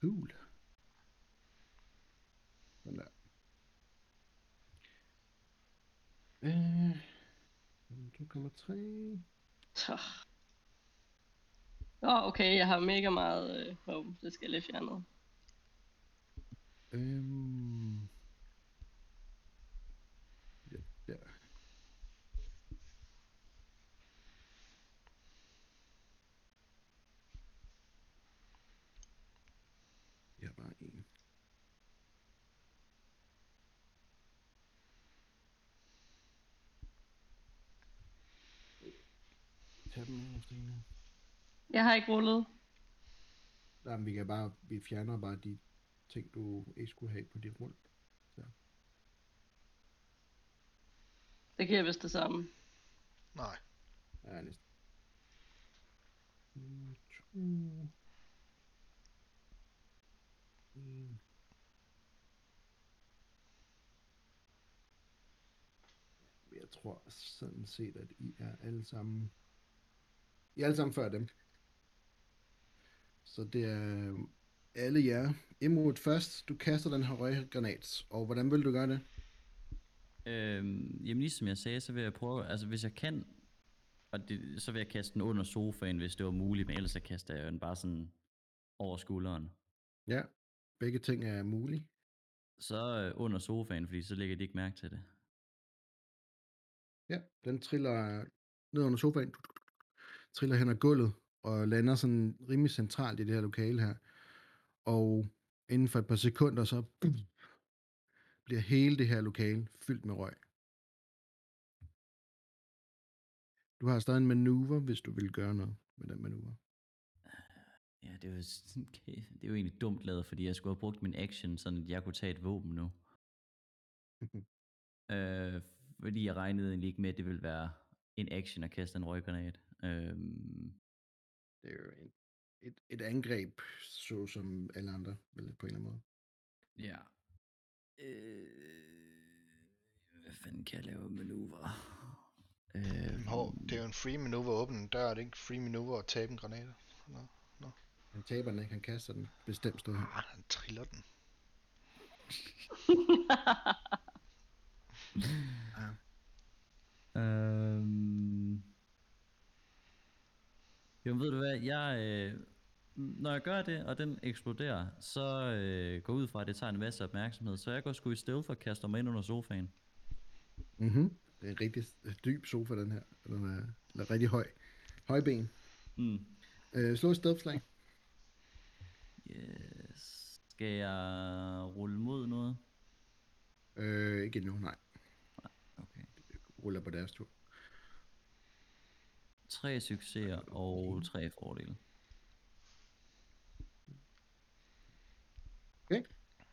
Cool. Sådan der. Øh, 2,3. Så. Nå, okay, jeg har mega meget øh, home. Det skal jeg lige fjerne. Øhm. Med, Stine. Jeg har ikke rullet. Nej, men vi kan bare, vi fjerner bare de ting, du ikke skulle have på dit rund. Det giver vist det samme. Nej. Ja, næsten. Mm. En. Jeg tror sådan set, at I er alle sammen... I er alle sammen før dem. Så det er øh, alle jer. Imod først, du kaster den her røggranat. Og hvordan vil du gøre det? Øhm, jamen ligesom jeg sagde, så vil jeg prøve, altså hvis jeg kan, og det, så vil jeg kaste den under sofaen, hvis det var muligt, men ellers så kaster jeg den bare sådan over skulderen. Ja, begge ting er mulige. Så øh, under sofaen, fordi så lægger de ikke mærke til det. Ja, den triller ned under sofaen, triller hen ad gulvet, og lander sådan rimelig centralt i det her lokale her. Og inden for et par sekunder, så bliver hele det her lokale fyldt med røg. Du har stadig en manøvre, hvis du vil gøre noget med den manøvre. Ja, det er jo, okay. det er jo egentlig dumt lavet, fordi jeg skulle have brugt min action, sådan at jeg kunne tage et våben nu. øh, fordi jeg regnede egentlig ikke med, at det ville være en action at kaste en røggranat. Øhm, Det er jo en, et, et angreb, så som alle andre, vel, på en eller anden måde. Ja. Øh, hvad fanden kan jeg lave af manøvre? Øh, Hov, det er jo en free maneuver at åbne en dør, er det ikke free maneuver at tabe en granat? Nå. Han taber den ikke, han kaster den bestemt sted. Ah, han triller den. Ja. Øhm... Jo, ved du hvad, jeg, øh, når jeg gør det, og den eksploderer, så øh, går ud fra, at det tager en masse opmærksomhed, så jeg går sgu i stealth og kaster mig ind under sofaen. Mhm. Det er en rigtig dyb sofa, den her. Den er, den er rigtig høj. Høj ben. Mm. Øh, slå et stealth-slag. Yes. Skal jeg rulle mod noget? Øh, ikke endnu, nej. Okay. Ruller på deres tur. Tre succeser og tre fordele.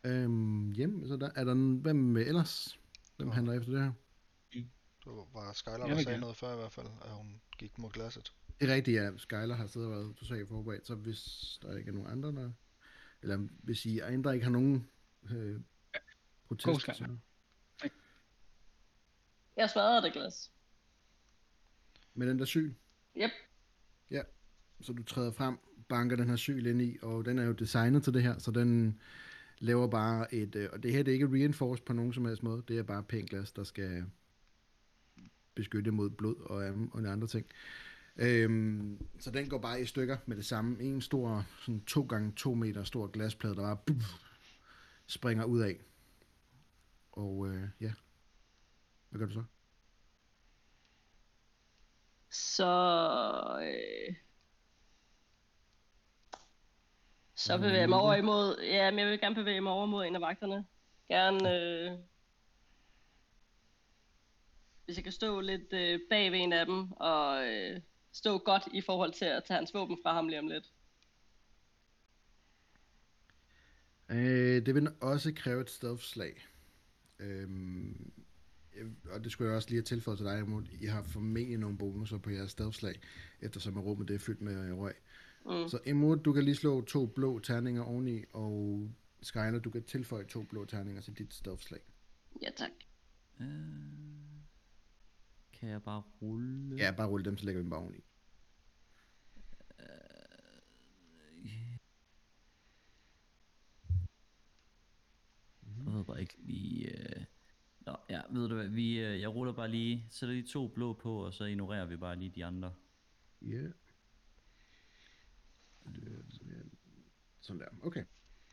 Øhm, hjem, så der, er der en, hvem ellers? Hvem handler efter det her? Det var Skylar, der sagde noget før i hvert fald, at hun gik mod glasset. Det er rigtigt, ja. Skyler har siddet og været totalt forberedt, så hvis der ikke er nogen andre, der... Eller hvis I andre ikke har nogen øh, protester, så... jeg smadrede det glas. Med den der syl, Yep. Ja, så du træder frem, banker den her syl ind i, og den er jo designet til det her, så den laver bare et... Øh, og det her det er ikke reinforced på nogen som helst måde, det er bare pænt glas, der skal beskytte mod blod og, og andre ting. Øhm, så den går bare i stykker med det samme. En stor, sådan to gange to meter stor glasplade, der bare buff, springer ud af. Og øh, ja, hvad gør du så? Så... Øh... Så bevæger jeg mig over imod... Ja, men jeg vil gerne bevæge mig over mod en af vagterne. Gerne... Øh... Hvis jeg kan stå lidt øh, bag ved en af dem, og øh, stå godt i forhold til at tage hans våben fra ham lige om lidt. Øh, det vil også kræve et stealth-slag. Øhm, øh, og det skulle jeg også lige have tilføjet til dig, Imod. I har formentlig nogle bonusser på jeres stealth-slag, eftersom rummet det er fyldt med øh, røg. Mm. Så Imod, du kan lige slå to blå terninger oveni, og Skyler, du kan tilføje to blå terninger til dit stealth-slag. Ja, tak. Øh, kan jeg bare rulle? Ja, bare rulle dem, så lægger vi dem bare oveni. Øh, 3 succeser og 3 fordele. Øh, 3 succeser. 3 fordele. Okay. Øh, ikke lige... Øh... Nå, ja, ved du hvad, vi, øh, jeg ruller bare lige, sætter lige to blå på, og så ignorerer vi bare lige de andre. Ja. Det- Sådan der. Okay.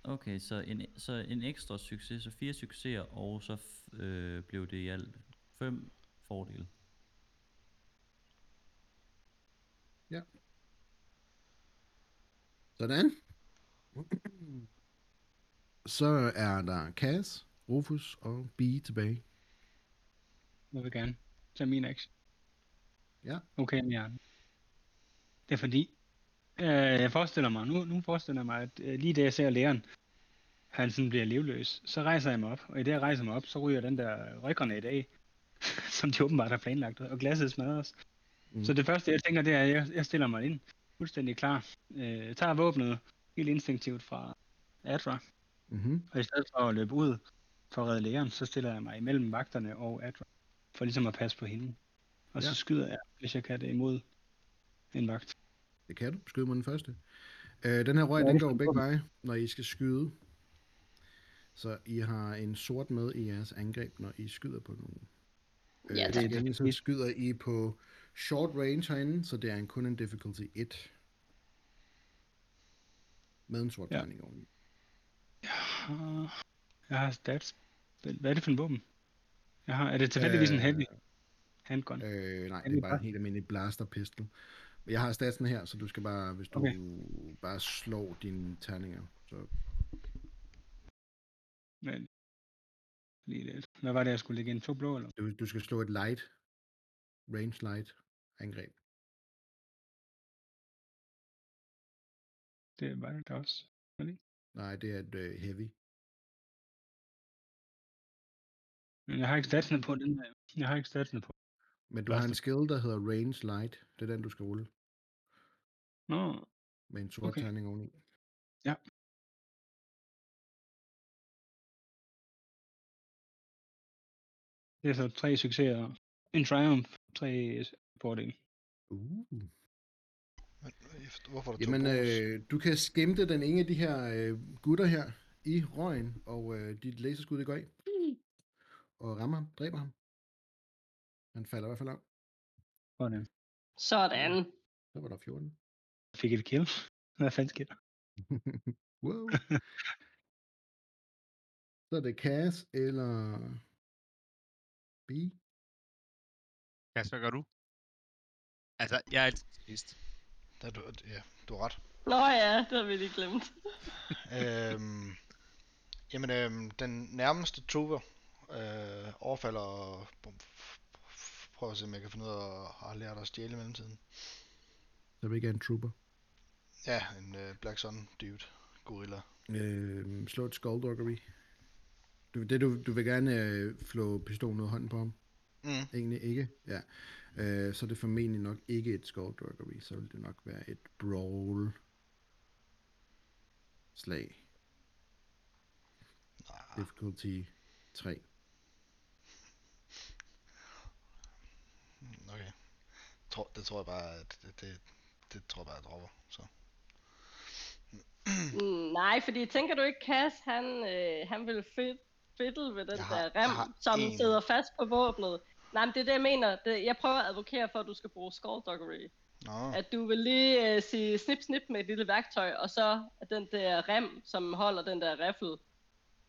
Okay, så en, så en ekstra succes, så fire succeser, og så øh, blev det i alt fem fordele. Sådan. Så er der Cass, Rufus og Bee tilbage. Jeg vil gerne tage min action. Ja. Okay, med hjernen. Det er fordi, øh, jeg forestiller mig, nu, nu forestiller jeg mig, at øh, lige da jeg ser læreren, han sådan bliver livløs, så rejser jeg mig op, og i det jeg rejser mig op, så ryger den der røggranat af, som de åbenbart har planlagt, og glasset smadres. Mm. Så det første, jeg tænker, det er, at jeg, jeg stiller mig ind, fuldstændig klar, øh, tager våbnet helt instinktivt fra Adra, Mm-hmm. og i stedet for at løbe ud for at redde lægeren, så stiller jeg mig imellem vagterne og Adra, for ligesom at passe på hende. Og Ja. så skyder jeg, hvis jeg kan det, imod en vagt. Det kan du. Skyd mod den første. Øh, den her røg, Ja, den går begge veje, når I skal skyde. Så I har en sort med i jeres angreb, når I skyder på nogen. Øh, Ja, det er den, så skyder I på short range herinde, så det er en, kun en difficulty 1. Med en sort Ja. tegning oveni. Uh, jeg har stats. Hvad er det for en våben? Jeg har, er det tilfældigvis en heavy handgun? Øh, nej, det er bare en helt almindelig blaster pistol. Jeg har statsen her, så du skal bare, hvis du Okay. bare slår dine terninger, så Men, lige lidt. Hvad var det, jeg skulle lægge ind? To blå, eller? du, du skal slå et light, range light angreb. Det var det også. Var det? Nej, det er et uh, heavy. Men jeg har ikke statsene på den der. Jeg har ikke statsene på. Men du har en skill, der hedder range light. Det er den, du skal rulle Nå, med en sort Okay. terning oveni. det er så tre succeser. En triumph, tre fordele. Uh. Men, øh, hvorfor er der Jamen, øh, du kan skimte den ene af de her øh, gutter her i røgen, og øh, dit laserskud det går af. Og rammer ham, dræber ham. Han falder i hvert fald af. Sådan. Sådan. Så var der 14. Fik et kill. Hvad fanden sker der? wow. Så er det Cass eller B. Kasper, hvad gør du? Altså, jeg er altid sidst. Der, er du, ja, du har ret. Nå ja, det har vi lige glemt. øhm, jamen, øhm, den nærmeste trooper øh, overfalder og prøver at se, om jeg kan finde ud af at have lært at stjæle i mellemtiden. Så vil ikke en trooper. Ja, en øh, Black Sun dude, gorilla. Øh, slå et skullduggery. Du, det, du, du vil gerne øh, flå pistolen ud af hånden på ham? Mm. Egentlig ikke? Ja. Øh, så er det formentlig nok ikke et skullduggery. Så vil det nok være et brawl slag. Nej, Difficulty 3. mm, okay. Tror, det tror jeg bare, at det, det, det tror jeg bare, jeg dropper. Så. Mm, nej, fordi tænker du ikke, Cass, han, øh, han vil fid, fiddle ved den Jeg har- der rem, har som én. sidder fast på våbnet. Nej, men det er det, jeg mener. Det, jeg prøver at advokere for, at du skal bruge skullduggery. Nå, At du vil lige øh, sige snip snip med et lille værktøj, og så at den der rem, som holder den der riffel,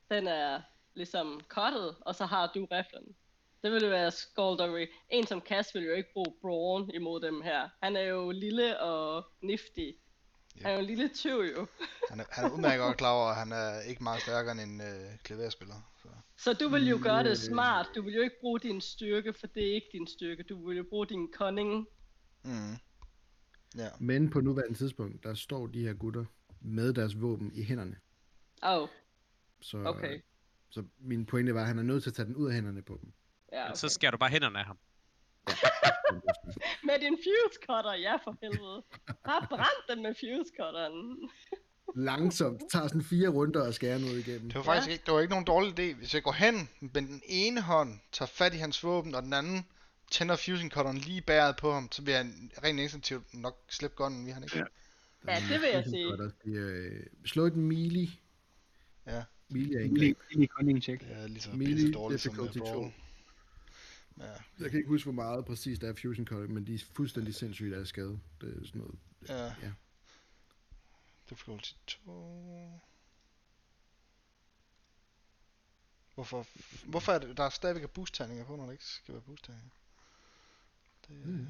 den er ligesom cuttet, og så har du riflen. Det ville være skullduggery. En som Cass vil jo ikke bruge brawn imod dem her. Han er jo lille og nifty. Han er jo en lille tyv jo. han er, han er udmærket godt klar over, at han er ikke meget stærkere end en øh, klaverspiller. Så. Så du vil jo gøre det Øh. smart. Du vil jo ikke bruge din styrke, for det er ikke din styrke. Du vil jo bruge din cunning. Mm. Ja, Men på nuværende tidspunkt, der står de her gutter med deres våben i hænderne. Oh, Så, okay. så min pointe var, at han er nødt til at tage den ud af hænderne på dem. Ja, okay. så skærer du bare hænderne af ham. Med din fuse cutter, ja for helvede. Bare brændt dem med fuse cutteren. Langsomt. Det tager sådan fire runder og skærer noget igennem. det var faktisk ikke, det var ikke nogen dårlig idé. Hvis jeg går hen med den ene hånd, tager fat i hans våben, og den anden tænder fusing cutteren lige bæret på ham, så vil han rent instinktivt nok slippe gunnen, vil han ikke? Ja. Ja, det vil jeg sige. At sige, øh, slå et melee. Ja. Melee Melee, angreb. melee cunning check. Det er lige så Melee pisse dårligt som uh, difficulty Brawl. 2. Ja, Jeg kan ikke huske, hvor meget præcis der er Fusion Color, men de er fuldstændig sindssygt af skade. Det er sådan noget. ja. Ja. Difficulty 2. Hvorfor, hvorfor er det, der er stadigvæk boost-terninger på, når der ikke skal være boost-terninger? Det, Mm.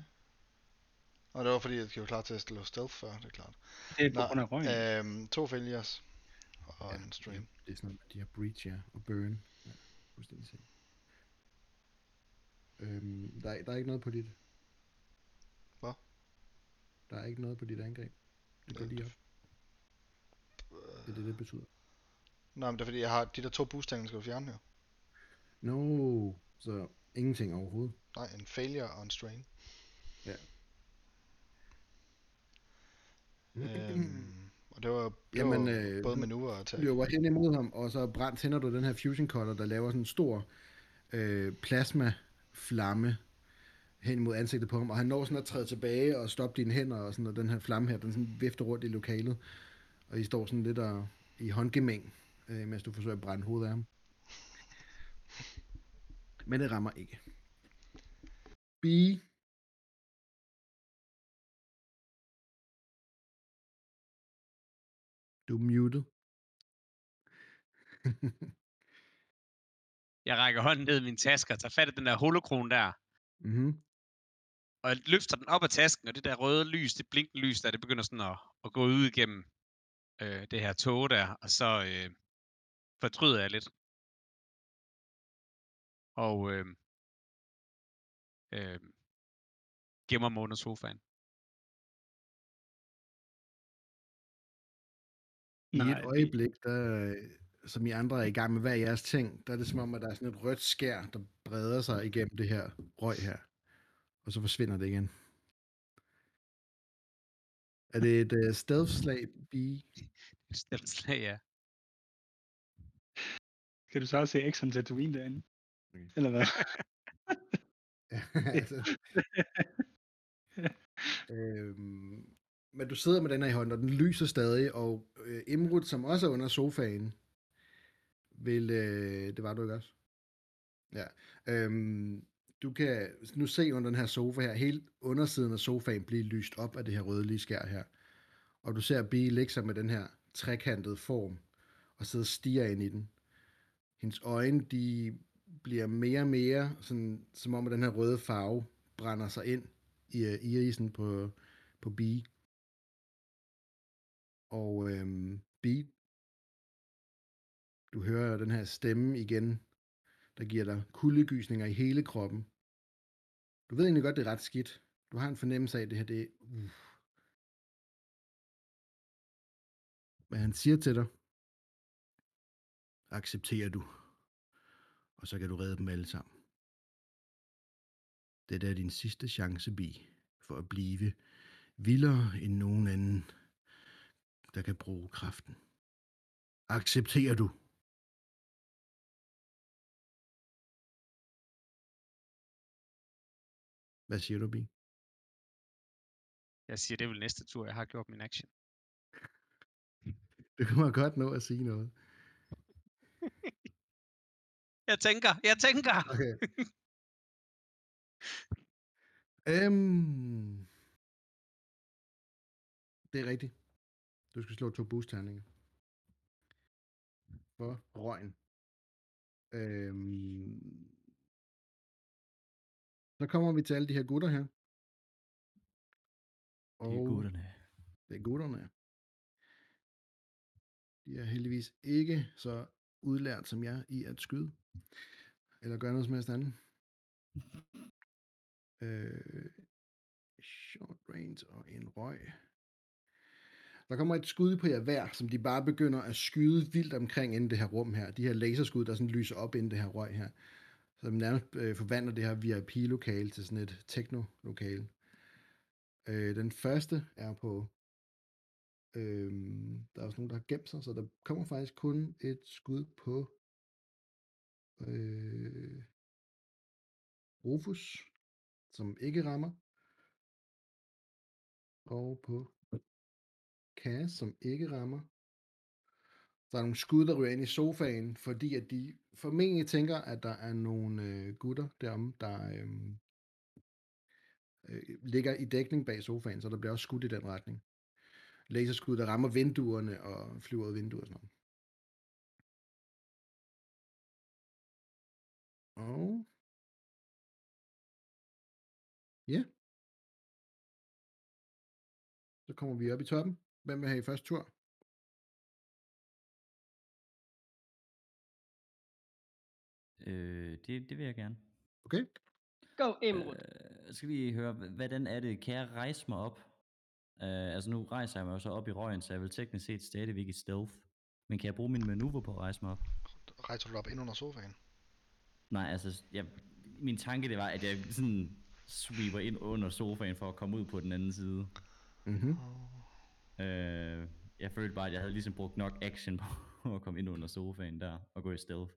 Og det var fordi, jeg var klar til at stille stealth før, det er klart. Det er på grund af røgen. Øhm, to failures og Ja, en stream. Det er sådan noget, de har Breach, ja, og Burn. Ja, fuldstændig sikkert. Øhm, der, er, der er ikke noget på dit... Hvad? Der er ikke noget på dit angreb. Det går Øh, lige op. Det er det, det betyder. Nej, men det er fordi, jeg har de der to boost-terninger, skal du fjerne her. No, så ingenting overhovedet. Nej, en failure og en strain. Ja. Øhm, og det var, det Jamen, var øh, både nu manøvre og attack. løber hen imod ham, og så brændt tænder du den her fusion cutter, der laver sådan en stor øh, flamme hen mod ansigtet på ham, og han når sådan at træde tilbage og stoppe dine hænder, og, sådan, og den her flamme her, den sådan vifter rundt i lokalet, og I står sådan lidt og, i håndgemæng, øh, mens du forsøger at brænde hovedet af ham. Men det rammer ikke. B. Du er muted. Jeg rækker hånden ned i min taske og tager fat i den der holokron der, mm-hmm. og jeg løfter den op af tasken, og det der røde lys, det blinkende lys der, det begynder sådan at, at gå ud igennem øh, det her tog der, og så øh, fortryder jeg lidt. Og øh, øh, gemmer mig under sofaen. I Nej, et øjeblik, der, øh, som I andre er i gang med hver jeres ting, der er det som om, at der er sådan et rødt skær, der breder sig igennem det her røg her. Og så forsvinder det igen. Er det et uh, stealth-slag, B? Stedet slag, ja. Kan du så også se Exxon Tatooine derinde? Okay. Eller hvad? altså, øhm, men du sidder med den her i hånden, og den lyser stadig, og øh, Imrud, som også er under sofaen, vil, øh, det var du ikke også? Ja. Øhm, du kan nu se under den her sofa her, hele undersiden af sofaen bliver lyst op af det her rødlige skær her. Og du ser Bee ligge sig med den her trekantede form, og sidde og stiger ind i den. Hendes øjne, de bliver mere og mere, sådan, som om at den her røde farve brænder sig ind i øh, uh, irisen på, på Bee. Og øhm, Bee, du hører den her stemme igen, der giver dig kuldegysninger i hele kroppen. Du ved egentlig godt, det er ret skidt. Du har en fornemmelse af, at det her, det er... Uh. Men han siger til dig, accepterer du, og så kan du redde dem alle sammen. Det er din sidste chance, Bi, for at blive vildere end nogen anden, der kan bruge kraften. Accepterer du? Hvad siger du, Bi? Jeg siger, det er vel næste tur, jeg har gjort min action. Du kan godt nå at sige noget. Jeg tænker, jeg tænker! Okay. øhm, det er rigtigt. Du skal slå to boost-terninger. For røgen. Øhm, så kommer vi til alle de her gutter her. Det er gutterne. Det er gutterne. De er heldigvis ikke så udlært som jeg i at skyde. Eller gøre noget som helst andet. Øh, short range og en røg. Der kommer et skud på jer hver, som de bare begynder at skyde vildt omkring inden det her rum her. De her laserskud, der sådan lyser op inden det her røg her som nærmest øh, forvandler det her VIP-lokale til sådan et techno-lokale. Øh, den første er på... Øh, der er også nogen, der har gemt sig, så der kommer faktisk kun et skud på... Øh, Rufus, som ikke rammer. Og på Cass, som ikke rammer. Der er nogle skud, der ryger ind i sofaen, fordi at de formentlig tænker, at der er nogle øh, gutter derom, der øh, øh, ligger i dækning bag sofaen, så der bliver også skudt i den retning. Laserskud, der rammer vinduerne og flyver ud af vinduer og sådan noget. Og... Ja. Så kommer vi op i toppen. Hvem vil have i første tur? Øh, det, det vil jeg gerne. Okay. Go, Emerald. Øh, skal vi høre, hvordan er det? Kan jeg rejse mig op? Øh, altså nu rejser jeg mig jo så op i røgen, så jeg vil teknisk set stadigvæk i stealth. Men kan jeg bruge min manøvre på at rejse mig op? Rejser du dig op ind under sofaen? Nej, altså, jeg, min tanke det var, at jeg sådan sweeper ind under sofaen for at komme ud på den anden side. Mm-hmm. Øh, jeg følte bare, at jeg havde ligesom brugt nok action på at komme ind under sofaen der og gå i stealth.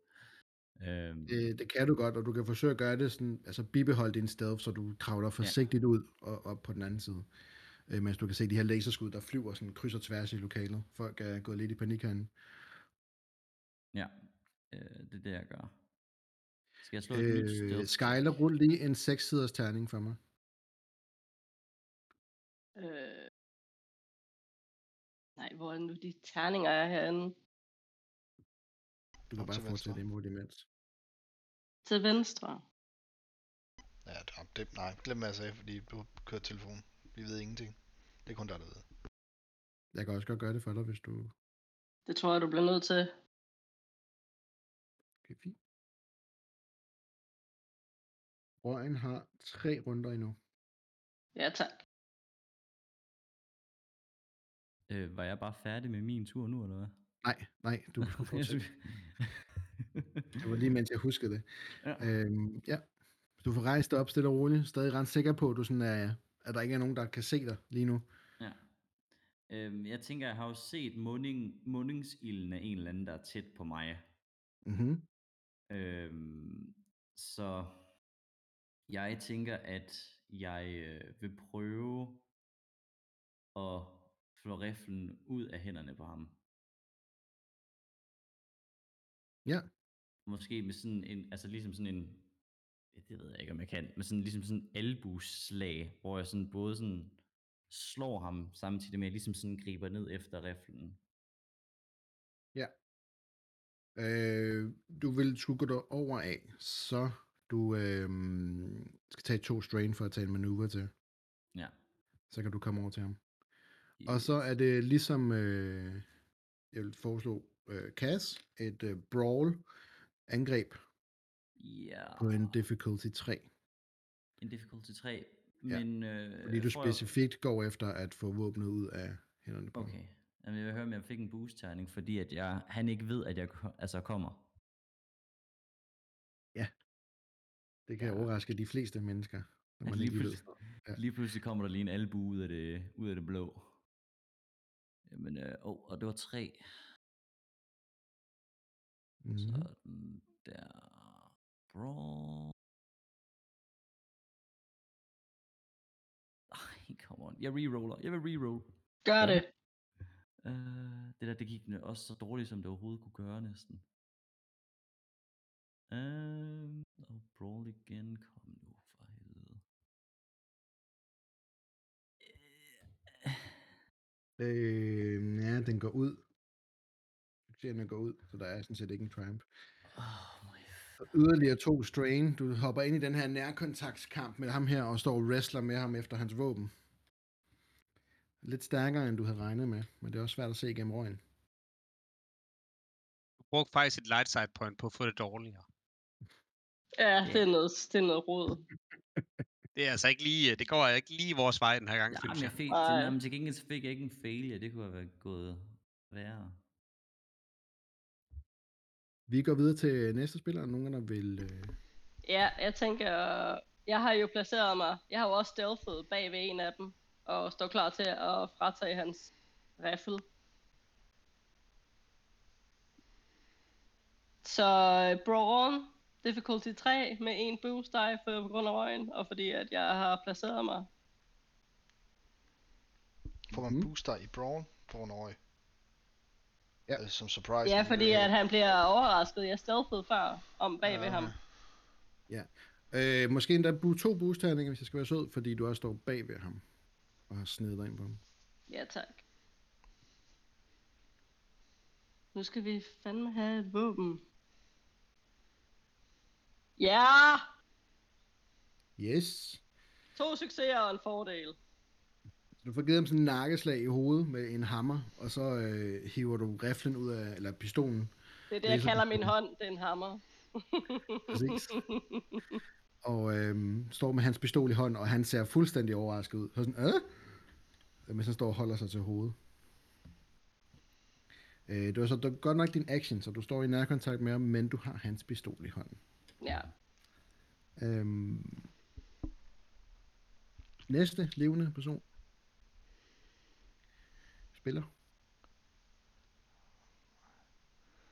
Øh, Øh, det kan du godt, og du kan forsøge at gøre det sådan, altså bibeholde din stealth, så du kravler forsigtigt ja. ud og op på den anden side. Øh, mens du kan se de her laserskud, der flyver sådan kryds og tværs i lokalet. Folk er gået lidt i panik herinde. ja, øh, det er det, jeg gør. Skal jeg slå et nyt Øh? Skyler, rul lige en 6-siders terning for mig. Øh... Nej, hvor er nu de terninger er herinde? Du kan bare til fortsætte venstre. imod imens. Til venstre. Ja, det, det, nej, glem hvad jeg sagde, fordi du kører telefon. Vi ved ingenting. Det er kun dig, der ved. Jeg kan også godt gøre det for dig, hvis du... Det tror jeg, du bliver nødt til. Okay, fint. Røgen har tre runder endnu. Ja, tak. Øh, var jeg bare færdig med min tur nu, eller hvad? Nej, nej, du Jeg fortsætte. Det var lige mens jeg huskede det. ja. Øhm, ja. Du får rejst dig op stille og roligt. Stadig ret sikker på, at, du sådan er, at der ikke er nogen, der kan se dig lige nu. Ja. Øhm, jeg tænker, jeg har jo set munding, mundingsilden af en eller anden, der er tæt på mig. Mm-hmm. Øhm, så jeg tænker, at jeg øh, vil prøve at slå riflen ud af hænderne på ham. Ja. Måske med sådan en, altså ligesom sådan en, det ved jeg ikke, om jeg kan, men sådan ligesom sådan en albuslag, hvor jeg sådan både sådan slår ham, samtidig med at jeg ligesom sådan griber ned efter riflen. Ja. Øh, du vil skulle gå over af, så du øh, skal tage to strain for at tage en manøvre til. Ja. Så kan du komme over til ham. Og så er det ligesom, øh, jeg vil foreslå øh, Cass, et øh, brawl angreb Ja. på en difficulty 3. En difficulty 3, Ja, men... Øh, Fordi du får jeg- specifikt går efter at få våbnet ud af hænderne på. Okay. Jamen, jeg vil høre, om jeg fik en boost-terning, fordi at jeg, han ikke ved, at jeg altså kommer. Det kan Ja. overraske de fleste mennesker, når man lige, ikke pludselig, Ja. lige pludselig kommer der lige en albu ud af det, ud af det blå. Jamen, øh, oh, og det var tre. Mm. Sådan der. Brawl. Ej, come on. Jeg reroller. Jeg vil reroll. Gør Ja. det. Uh, det der, det gik nu også så dårligt, som det overhovedet kunne gøre næsten. Um, og brawl igen. Kom nu for helvede. Øh, ja, den går ud. Succesen går ud, så der er sådan set ikke en triumph. Oh my Og Yderligere to strain. Du hopper ind i den her nærkontaktskamp med ham her, og står og wrestler med ham efter hans våben. Lidt stærkere, end du havde regnet med, men det er også svært at se gennem røgen. Du brugte faktisk et light side point på at få det dårligere. Ja, det er noget, det er noget rod. Det er altså ikke lige, det går ikke lige vores vej den her gang, Ja, synes men jeg. jeg fik, jamen, til gengæld fik jeg ikke en failure. Det kunne have været gået værre. Vi går videre til næste spiller, og nogen der vil... Øh... Ja, jeg tænker, jeg har jo placeret mig, jeg har jo også stealthet bag ved en af dem, og står klar til at fratage hans riffel. Så øh, Brawn, difficulty 3 med en boost die for på grund af røgen, og fordi at jeg har placeret mig. Får man Mhm. booster i Brawl, får man øje. Ja. øh, som surprise. Ja, fordi at han bliver overrasket. Jeg stealthede før om bag ved Ja, ham. Øh, måske endda to boost-terninger, hvis jeg skal være sød, fordi du også står bag ved ham og har snedet dig ind på ham. Ja, tak. Nu skal vi fandme have et våben. Ja! Yes. To succeser og en fordel. Du får givet ham sådan en nakkeslag i hovedet med en hammer, og så øh, hiver du riflen ud af, eller pistolen. Det er det, jeg kalder min hånd. Det er en hammer. Præcis. Og øh, står med hans pistol i hånden, og han ser fuldstændig overrasket ud. Så sådan, øh? Mens han står og holder sig til hovedet. Øh, det var så det var godt nok din action, så du står i nærkontakt med ham, men du har hans pistol i hånden. ja. Øhm, næste levende person. Spiller.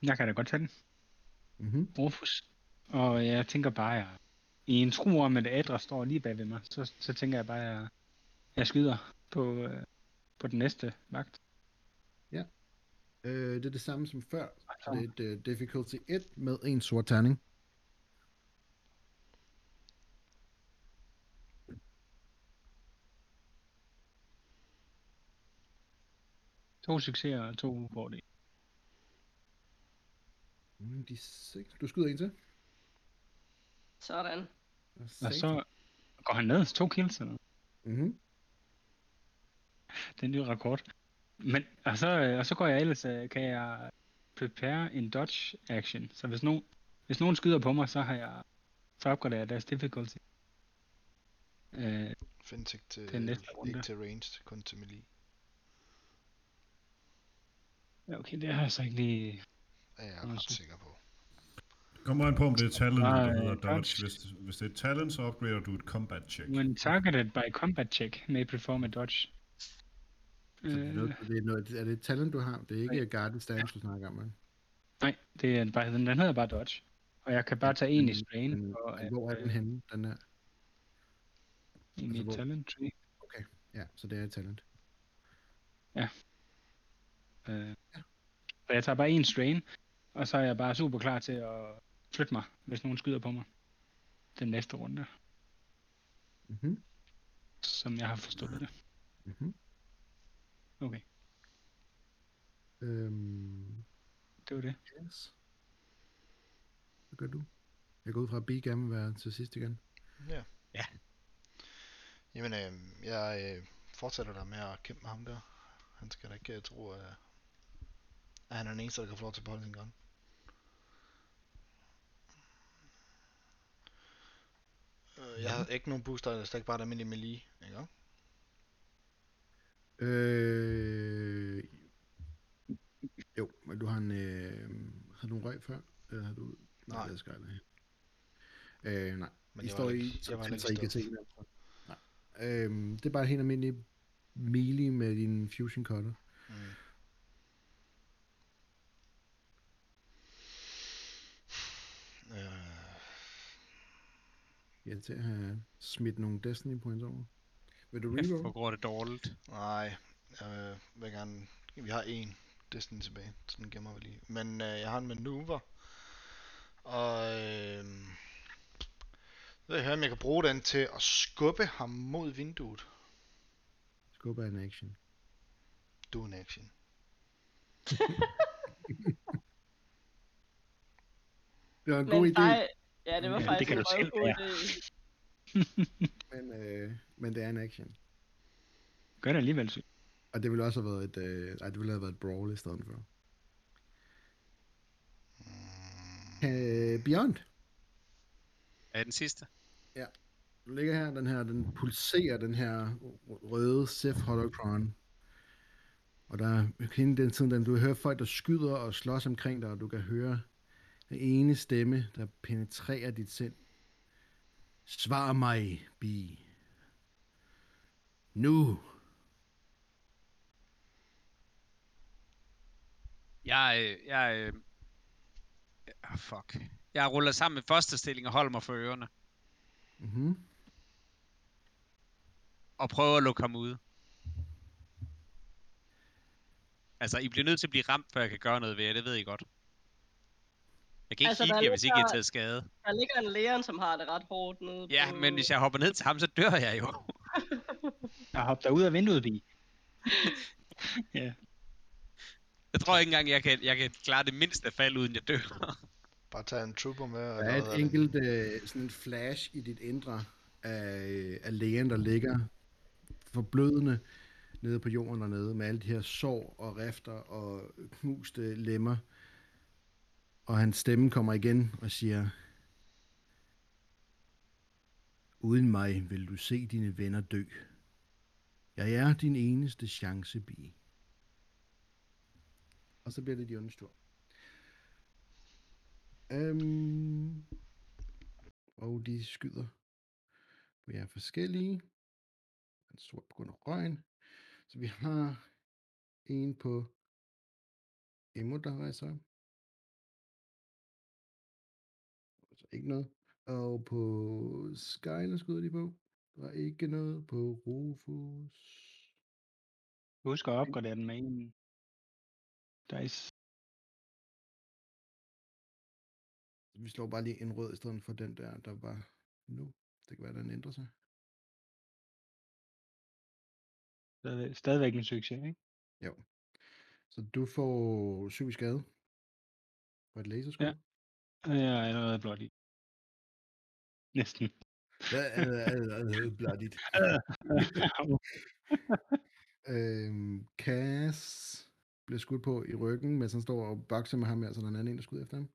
Jeg kan da godt tage den. Mm-hmm. Rufus. Og jeg tænker bare, jeg, i en tro om, at Adra står lige bag ved mig, så, så tænker jeg bare, at jeg, jeg skyder på, øh, på den næste vagt. Øh, det er det samme som før. Så det er et uh, difficulty 1 med en sort terning. To succeser og to fordele. Mm, de seks. Du skyder en til. Sådan. Og så går han ned, to kills eller. Mm-hmm. Det er en ny rekord. Men, og så, øh, og så går jeg ellers, øh, kan jeg prepare en dodge action. Så hvis nogen, hvis nogen skyder på mig, så har jeg, så opgraderer jeg deres difficulty. Øh, Findes ikke til, Den ikke til ranged, kun til melee. Ja, okay, det har jeg så ikke lige... Er jeg ret sikker på. Kommer an på, om det er talent, Nej, der hedder dodge. dodge. Hvis, hvis det er talent, så upgrader du et combat check. When targeted by combat check, may perform a dodge. Så det, Øh, det er, noget, er det et talent, du har? Det er ikke guarded stance, du snakker om, nej, det er bare, den, den hedder bare dodge. Og jeg kan bare tage en i strain for at, Hvor er den øh, henne, den der? i altså, mit hvor- talent tree. Ja, så det er et talent. Øh, så jeg tager bare en strain, og så er jeg bare super klar til at flytte mig, hvis nogen skyder på mig. Den næste runde, Mm-hmm. som jeg har forstået det. Mm-hmm. Okay, Øhm, det var det. yes. Hvad gør du? Jeg går ud fra, at B gerne vil være til sidst igen. Jamen, øh, jeg øh, fortsætter der med at kæmpe med ham der. Han skal da ikke øh, tro, at, at han er den eneste, der kan få lov til at beholde sin gun. Øh, jeg har ikke nogen booster, jeg er ikke bare et almindeligt melee, ikke? Øh, jo, men du har en... Øh, har du en røg før? Eller har du... Nej. det skal jeg ikke. Øh, nej. Men I står var i ikke, jeg var ikke I kan se. Nej. Øhm, det er bare helt almindelig melee med din fusion cutter. Mm. Jeg er til at have smidt nogle destiny points over. Vil du reroll? hvor går det dårligt. nej, jeg vil gerne... Vi har en Destiny tilbage, så den gemmer vi lige. Men øh, jeg har en maneuver. Og... Øh, så vil jeg høre, om jeg kan bruge den til at skubbe ham mod vinduet. Skubber en action. Do en action. Det var en god idé, fej- Ja, det var Ja, faktisk det kan en du selv røvgod være. idé. men, øh, men det er en action. Gør det alligevel sygt. Og det ville også have været et, øh, ej, det ville have været et brawl i stedet for. Øh, Beyond. Er den sidste? Du ligger her, den her, den pulserer, den her røde Sith Holocron. Og der hele den tid, den, du hører folk, der skyder og slås omkring dig, og du kan høre den ene stemme, der penetrerer dit sind. Svar mig, Bi. Nu. Jeg, øh, jeg, ah, fuck. Jeg ruller sammen med første stilling og holder mig for ørerne. Mm-hmm. Og prøver at lukke ham ude. Altså, I bliver nødt til at blive ramt, før jeg kan gøre noget ved jer, det ved I godt. Jeg kan ikke Altså, jer, hvis ikke har ligger- taget skade. Der ligger en lægen, som har det ret hårdt nede Ja, på... men hvis jeg hopper ned til ham, så dør jeg jo. Jeg hopper ud af vinduet, Bi. ja. Jeg tror ikke engang, jeg kan, jeg kan klare det mindste fald, uden jeg dør. Bare tage en trooper med. Der er et enkelt øh, sådan en flash i dit indre af, øh, af lægen, der ligger forblødende nede på jorden dernede, med alle de her sår og rifter og knuste lemmer. Og hans stemme kommer igen og siger, Uden mig vil du se dine venner dø. Jeg er din eneste chance, Bi. Og så bliver det de ondes tur. Øhm, og de skyder på jer forskellige. En sort på grund af røgen. Så vi har en på Emo, der rejser. Ikke noget. Og på Skyler skyder de på. Der er ikke noget på Rufus. Husk at opgradere den med en dice. Vi slår bare lige en rød i stedet for den der, der var nu. Det kan være, den ændrer sig. Stadigvæk, stadigvæk en succes, ikke? Jo. Så du får syv skade. For et laserskud. Ja. Jeg er allerede blot i. Næsten. Blodigt. øhm, Cass bliver skudt på i ryggen, mens han står og bokser med ham her, så der er en anden en, der skyder efter ham.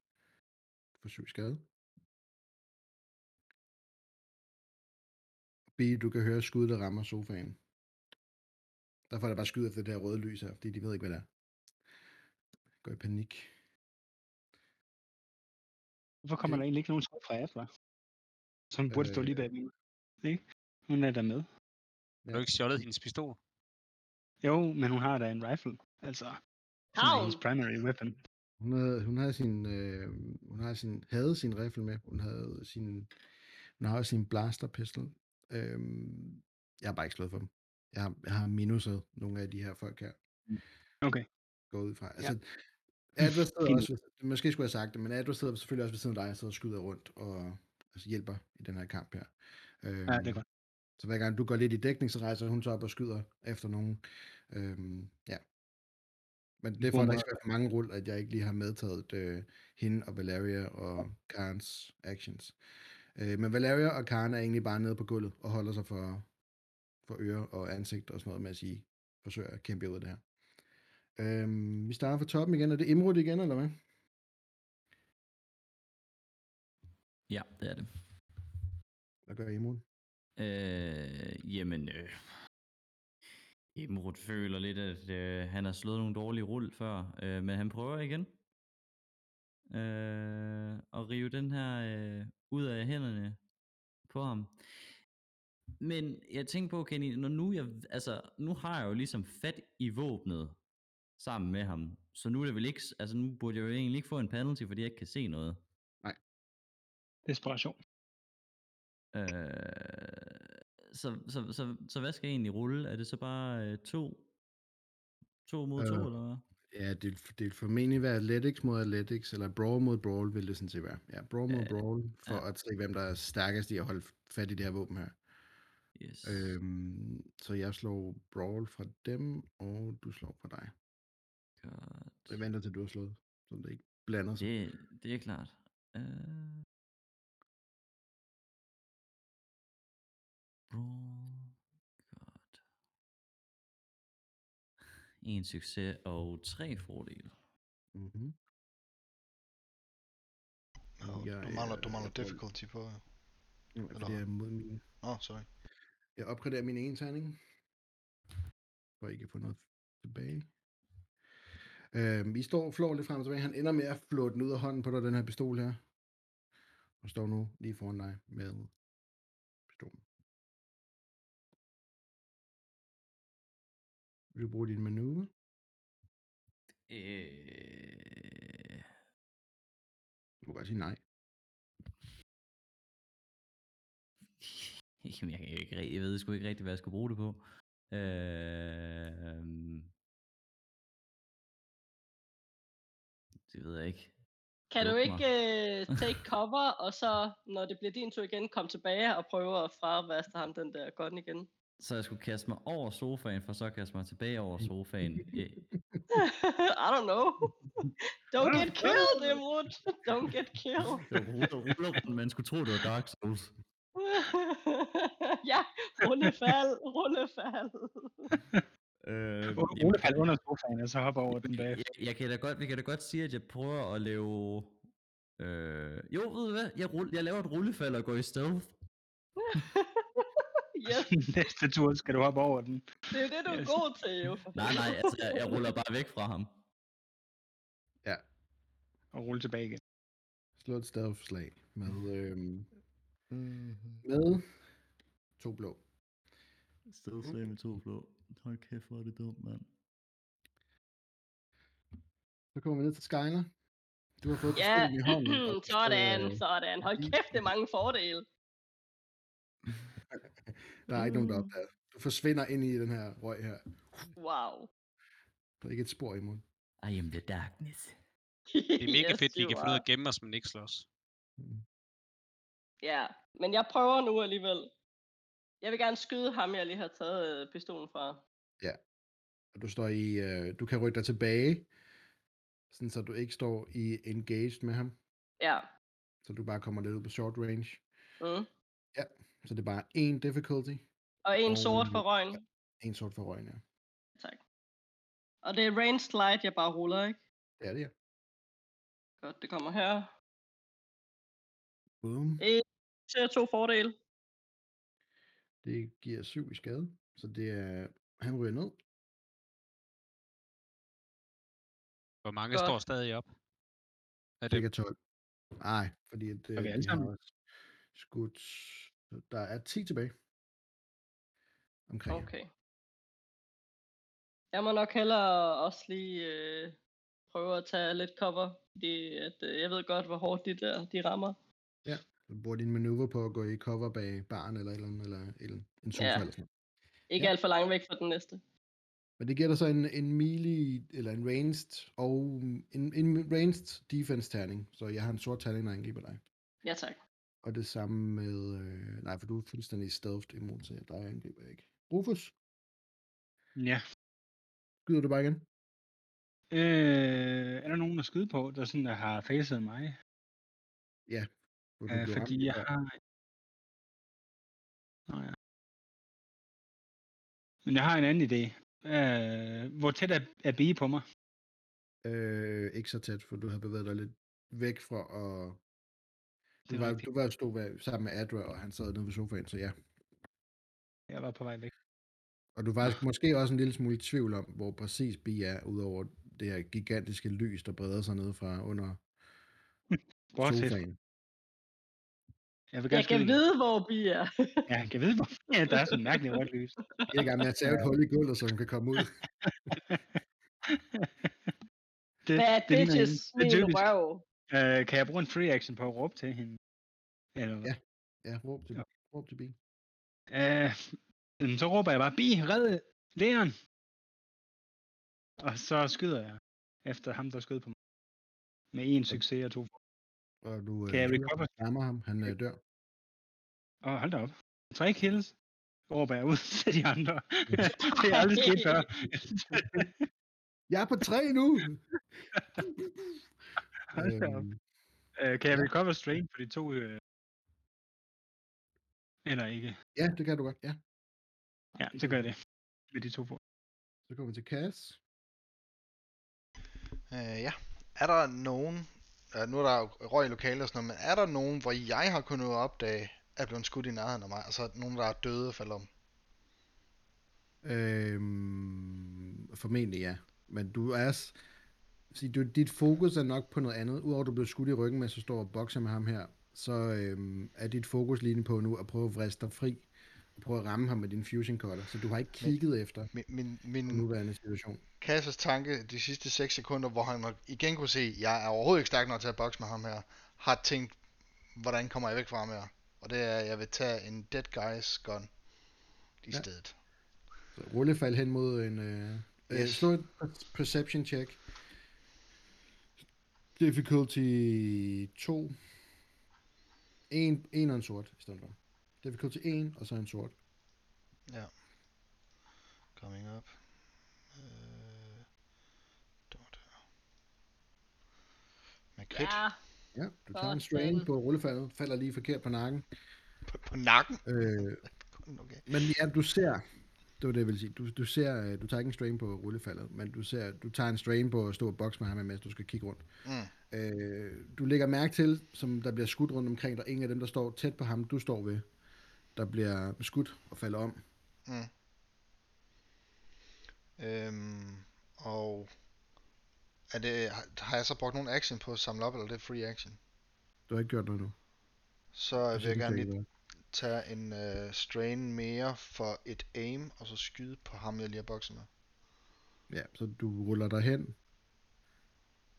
For syg skade. B, du kan høre skuddet, der rammer sofaen. Derfor er der bare skyde efter det her røde lys her, fordi de ved ikke, hvad det er. Går i panik. Hvorfor kommer Det- der egentlig ikke nogen skud fra Afra? Som burde stå lige Øh. bag mig. Ikke? Hun er der med. Har du ikke stjålet hendes pistol? Jo, men hun har da en rifle. Altså, som er hendes primary weapon. Hun havde, hun havde sin, øh, hun havde sin, havde sin rifle med. Hun havde sin, hun har også sin blaster pistol. Øhm, jeg har bare ikke slået for dem. Jeg har, jeg har minuset nogle af de her folk her. Okay. Går ud fra. Altså, Adler sidder også, måske skulle jeg have sagt det, men Adler sidder selvfølgelig også ved siden af dig, og sidder og skyder rundt og altså hjælper i den her kamp her. Øhm, Ja, det er godt. Så hver gang du går lidt i dækning, så rejser hun så op og skyder efter nogen. Øhm, ja. Men det er for, at der ikke skal være for mange rull, at jeg ikke lige har medtaget øh, hende og Valeria og Karens actions. Øh, men Valeria og Karen er egentlig bare nede på gulvet og holder sig for, for ører og ansigt og sådan noget med at sige, forsøger at kæmpe ud af det her. Øhm, vi starter fra toppen igen. Er det Imrud igen, eller hvad? Ja, det er det. Hvad gør Imrud? Øh, jamen, øh, Imrud føler lidt, at øh, han har slået nogle dårlige rull før, øh, men han prøver igen. Øh, at rive den her øh, ud af hænderne på ham. Men jeg tænker på, Kenny, når nu jeg, altså, nu har jeg jo ligesom fat i våbnet sammen med ham, så nu er det vel ikke, altså nu burde jeg jo egentlig ikke få en penalty, fordi jeg ikke kan se noget. Desperation. Øh, så, så, så, så hvad skal egentlig rulle? Er det så bare øh, to? To mod to, Øh, eller hvad? Ja, det, det vil formentlig være Athletics mod Athletics, eller Brawl mod Brawl, vil det sådan set være. Ja, Brawl mod Brawl, for ja. at se, hvem der er stærkest i at holde fat i det her våben her. Yes. Øhm, så jeg slår Brawl fra dem, og du slår fra dig. Godt. Så jeg venter til, du har slået, så det ikke blander sig. Det, det er klart. Øh... Brawl. Godt. En succes og tre fordele. Mm-hmm. Nå, Jeg du mangler, du er- mangler jeg- difficulty på. Ja, Eller det er mod min... Åh, oh, sorry. Jeg opgraderer min ene terning. For ikke at få noget tilbage. Øhm, I står flår lidt frem og tilbage. Han ender med at flå den ud af hånden på dig, den her pistol her. Og står nu lige foran dig med Vil du bruge din manøvre? Øh... Du kan godt sige nej. Jamen, jeg, kan ikke, rigtig- jeg ved sgu ikke rigtig, hvad jeg skulle bruge det på. Øh... Det ved jeg ikke. Kan du ikke uh, take cover, og så, når det bliver din tur igen, komme tilbage og prøve at fravaste ham den der gun igen? Så jeg skulle kaste mig over sofaen, for så at kaste mig tilbage over sofaen. I don't know. Don't get killed, Imrud. Don't get killed. Det var rulle- rullerunden, man skulle tro, det var Dark Souls. ja, rullefald, rullefald. Øh, Rullefald under sofaen, og så hopper over den bag. jeg, jeg kan da godt, vi kan da godt sige, at jeg prøver at lave... Øh, jo, ved du hvad? Jeg, rull, jeg laver et rullefald og går i stealth. yes, Næste tur skal du hoppe over den. det er det, du er Yes. god til, jo. Nej, nej, altså, jeg, jeg ruller bare væk fra ham. Og rulle tilbage igen. Slå et stealth-slag med, øhm, med to blå. Stealth med to blå. Hold kæft, hvor er det dumt, mand. Så kommer vi ned til Skyler. Du har fået Ja, i hånden. sådan, øh, sådan. Hold kæft, det er mange fordele. Der er ikke nogen, der opdager. Du forsvinder ind i den her røg her. Wow. Der er ikke et spor imod. I am the darkness. Det er mega Yes, fedt, vi kan finde ud af are. at gemme os, men ikke slås. Ja, men jeg prøver nu alligevel. Jeg vil gerne skyde ham, jeg lige har taget øh, pistolen fra. Og du står i, øh, du kan rykke dig tilbage, sådan så du ikke står i engaged med ham. Ja. Så du bare kommer lidt ud på short range. Mm. Så det er bare én difficulty. Og en Og- sort for røgen. En sort for røgen, ja. Tak. Og det er range slide, jeg bare ruller, ikke? Det er det, ja. Godt, det kommer her. Boom. Ser to fordele. Det giver syv i skade. Så det er, han ryger ned. Hvor mange Godt. står stadig op? Er det, Cirka 12. Nej, fordi at, Er vi øh, alle de har sammen? også skudt. Der er 10 tilbage. Omkring. Okay. Jeg må nok hellere også lige øh, prøve at tage lidt cover, fordi at, øh, jeg ved godt, hvor hårdt de der de rammer. Du bruger din manøvre på at gå i cover bag barn eller et eller andet, eller, eller en sofa Ja. eller sådan noget. Ikke Ja. alt for langt væk fra den næste. Men det giver dig så en, en melee, eller en ranged, og en, en ranged defense terning. Så jeg har en sort terning, når jeg angriber dig. Ja tak. Og det samme med, øh, nej, for du er fuldstændig stealthed imod til dig, angriber jeg ikke. Rufus, Ja. skyder du bare igen? Øh, er der nogen at skyde på, der sådan der har facet mig? Hvor du Øh, fordi ramt jeg før. har... Nå ja. Men jeg har en anden idé. Øh, hvor tæt er, er Bie på mig? Øh, ikke så tæt, for du har bevæget dig lidt væk fra at... Det Du er var, rigtigt. du var stod ved- sammen med Adra, og han sad nede ved sofaen, så ja. Jeg var på vej væk. Og du var måske også en lille smule i tvivl om, hvor præcis Bi er, udover det her gigantiske lys, der breder sig ned fra under Bortset. sofaen. Jeg vil gerne Jeg kan igen. vide, hvor vi er. Ja, jeg kan vide, hvor ja, der er sådan en mærkelig rødt lys. Jeg er med at tage et hul i gulvet, så hun kan komme ud. Det, Bad det ligner bitches, hende. Det er min typisk. røv. Øh, kan jeg bruge en free action på at råbe til hende? Eller? Ja. Ja, råb til, Ja. råb til Bi. Øh, så råber jeg bare, Bi, red Leon! Og så skyder jeg efter ham, der skød på mig. Med en succes og to. Og du øh, Kan jeg skyder, recover? rammer ham, han øh, dør. Åh, hold da op. Tre kills. Råber jeg ud til de andre. det er aldrig sket før. Jeg er på tre nu! Hold da op. øhm, Øh, kan jeg recover strain for de to? Øh... Eller ikke? ja, det kan du godt, ja. Ja, så gør jeg det. Med de to på. Så kommer vi til Cass. Øh, ja. Er der nogen, øh, nu er der røg i lokalet og sådan noget, men er der nogen, hvor jeg har kunnet opdage, er blevet skudt i nærheden af mig? Altså nogen, der er døde og faldet om? Øhm, formentlig ja. Men du er... s- Sige, du, dit fokus er nok på noget andet. Udover at du blev skudt i ryggen, mens du står og bokser med ham her, så øhm, er dit fokus lige på nu at prøve at vriste dig fri. Og prøve at ramme ham med din fusion cutter. Så du har ikke kigget efter Min, min, min nuværende situation. Kasses tanke de sidste 6 sekunder, hvor han igen kunne se, jeg er overhovedet ikke stærk nok til at bokse med ham her, har tænkt, hvordan kommer jeg væk fra ham her? Og det er, at jeg vil tage en dead guy's gun i Ja. stedet. Så rullefald hen mod en... Øh, yes. øh, Yes. slå et per- perception check. Difficulty 2. En, en og en sort i stedet for. Difficulty 1, og så en sort. Ja. Coming up. Øh, det var det. Med krit Ja, Ja, du tager en strain på rullefaldet, falder lige forkert på nakken. på, på nakken. Øh, Okay. men ja, du ser, det var det, jeg ville sige, du, du ser, øh, du tager ikke en strain på rullefaldet, men du ser, du tager en strain på at stå og boks med ham, mens du skal kigge rundt. Mm. Øh, du lægger mærke til, som der bliver skudt rundt omkring, der er ingen af dem, der står tæt på ham, du står ved, der bliver skudt og falder om. Mm. Øhm, og er det, har, jeg så brugt nogen action på at samle op, eller er det free action? Du har ikke gjort noget nu. Så vil jeg gerne lige... tage en uh, strain mere for et aim, og så skyde på ham, jeg lige har bokset med. Ja, så du ruller dig hen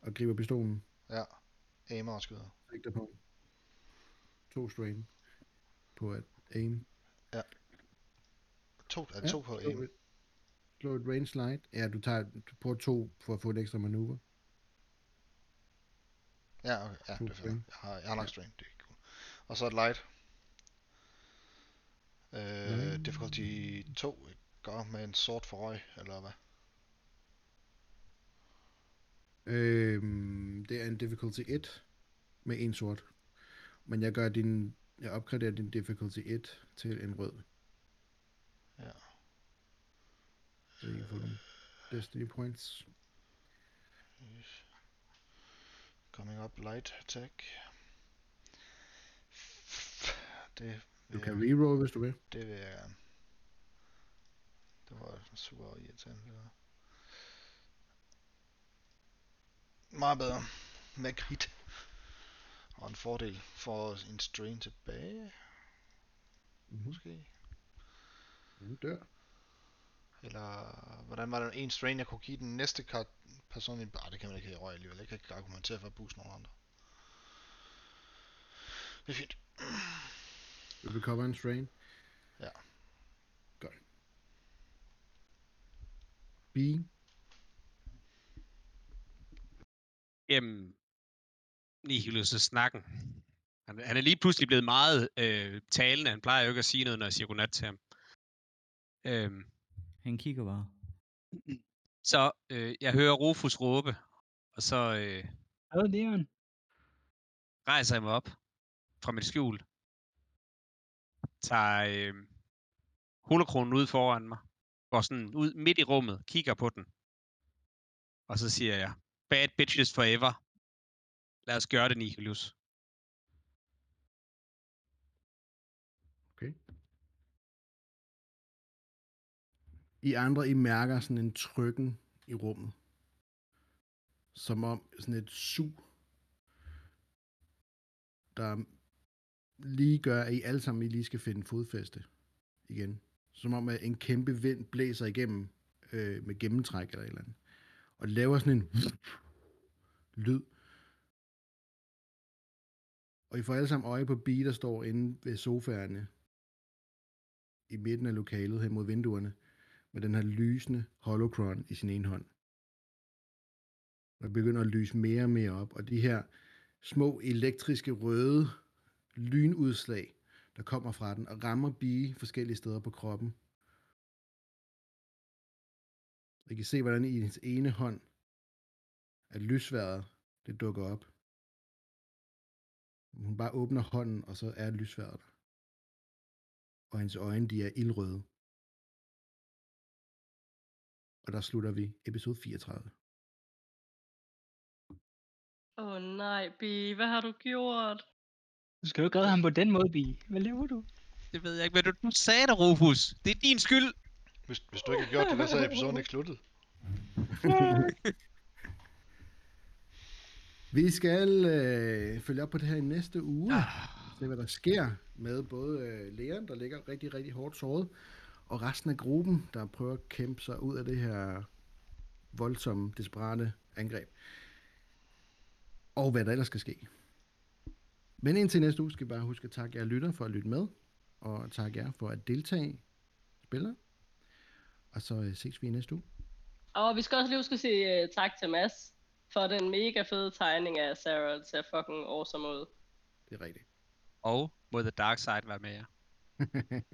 og griber pistolen. Ja, aimer og skyder. Dig på. To strain på at aim. To, er det to på aim? et- Slå et range slide. Ja, du, tager, du bruger to for at få et ekstra manøvre. Ja, okay. ja To det er fair. Jeg har, jeg har nok strain, det er cool. Og så et light. Øh, Light. difficulty 2, gør med en sort for røg, eller hvad? Øhm, det er en difficulty 1 med en sort. Men jeg gør din, jeg opgraderer din difficulty 1 til en rød. Ja. Så I kan få nogle destiny points. Yes. Coming up light attack. Det Du kan jeg, reroll, hvis du vil. det vil jeg gerne. Det var super irriterende. Det var. Meget bedre. Krit. Og en fordel for en strain tilbage, Mm-hmm. måske. Du dør. Eller hvordan var det en strain, jeg kunne give den næste kart person i... Ah, det kan man ikke have i røg alligevel. Jeg kan ikke argumentere for at booste nogen andre. Det er fint. Du vil cover en strain. Ja. Godt. B. Jamen, Nihilus' snakken. Han, han er lige pludselig blevet meget øh, talende. Han plejer jo ikke at sige noget, når jeg siger godnat til ham. Øhm, Han kigger bare. så øh, jeg hører Rufus råbe, og så øh, Hvad Leon? rejser jeg mig op fra mit skjul. Tager øh, holokronen ud foran mig. Går sådan ud midt i rummet, kigger på den. Og så siger jeg, bad bitches forever. Lad os gøre det, Nihilus. Okay. I andre, I mærker sådan en trykken i rummet. Som om sådan et sug, der lige gør, at I alle sammen I lige skal finde fodfæste igen. Som om, at en kæmpe vind blæser igennem øh, med gennemtræk eller et eller andet. Og laver sådan en lyd. Og I får alle sammen øje på B, der står inde ved sofaerne i midten af lokalet hen mod vinduerne, med den her lysende holocron i sin ene hånd. Og det begynder at lyse mere og mere op, og de her små elektriske røde lynudslag, der kommer fra den, og rammer Bee forskellige steder på kroppen. I kan se, hvordan i hendes ene hånd, at lysværet, det dukker op. Hun bare åbner hånden, og så er lysværet der. Og hendes øjne, de er ildrøde. Og der slutter vi episode 34. Åh oh, nej, Bi, hvad har du gjort? Du skal jo ikke redde ham på den måde, Bi. Hvad laver du? Det ved jeg ikke, hvad du, du sagde der, Rufus. Det er din skyld. Hvis, hvis du ikke har gjort det, så er episoden ikke sluttet. Vi skal øh, følge op på det her i næste uge. Se, hvad der sker med både øh, Leon, der ligger rigtig, rigtig hårdt såret, og resten af gruppen, der prøver at kæmpe sig ud af det her voldsomme, desperate angreb. Og hvad der ellers skal ske. Men indtil næste uge skal I bare huske at takke jer lytter for at lytte med, og takke jer for at deltage spiller. Og så øh, ses vi i næste uge. Og vi skal også lige huske at sige uh, tak til Mads for den mega fede tegning af Sarah. Det ser fucking awesome ud. Det er rigtigt. Og må The Dark Side være med jer.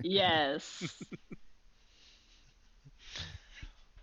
Yes.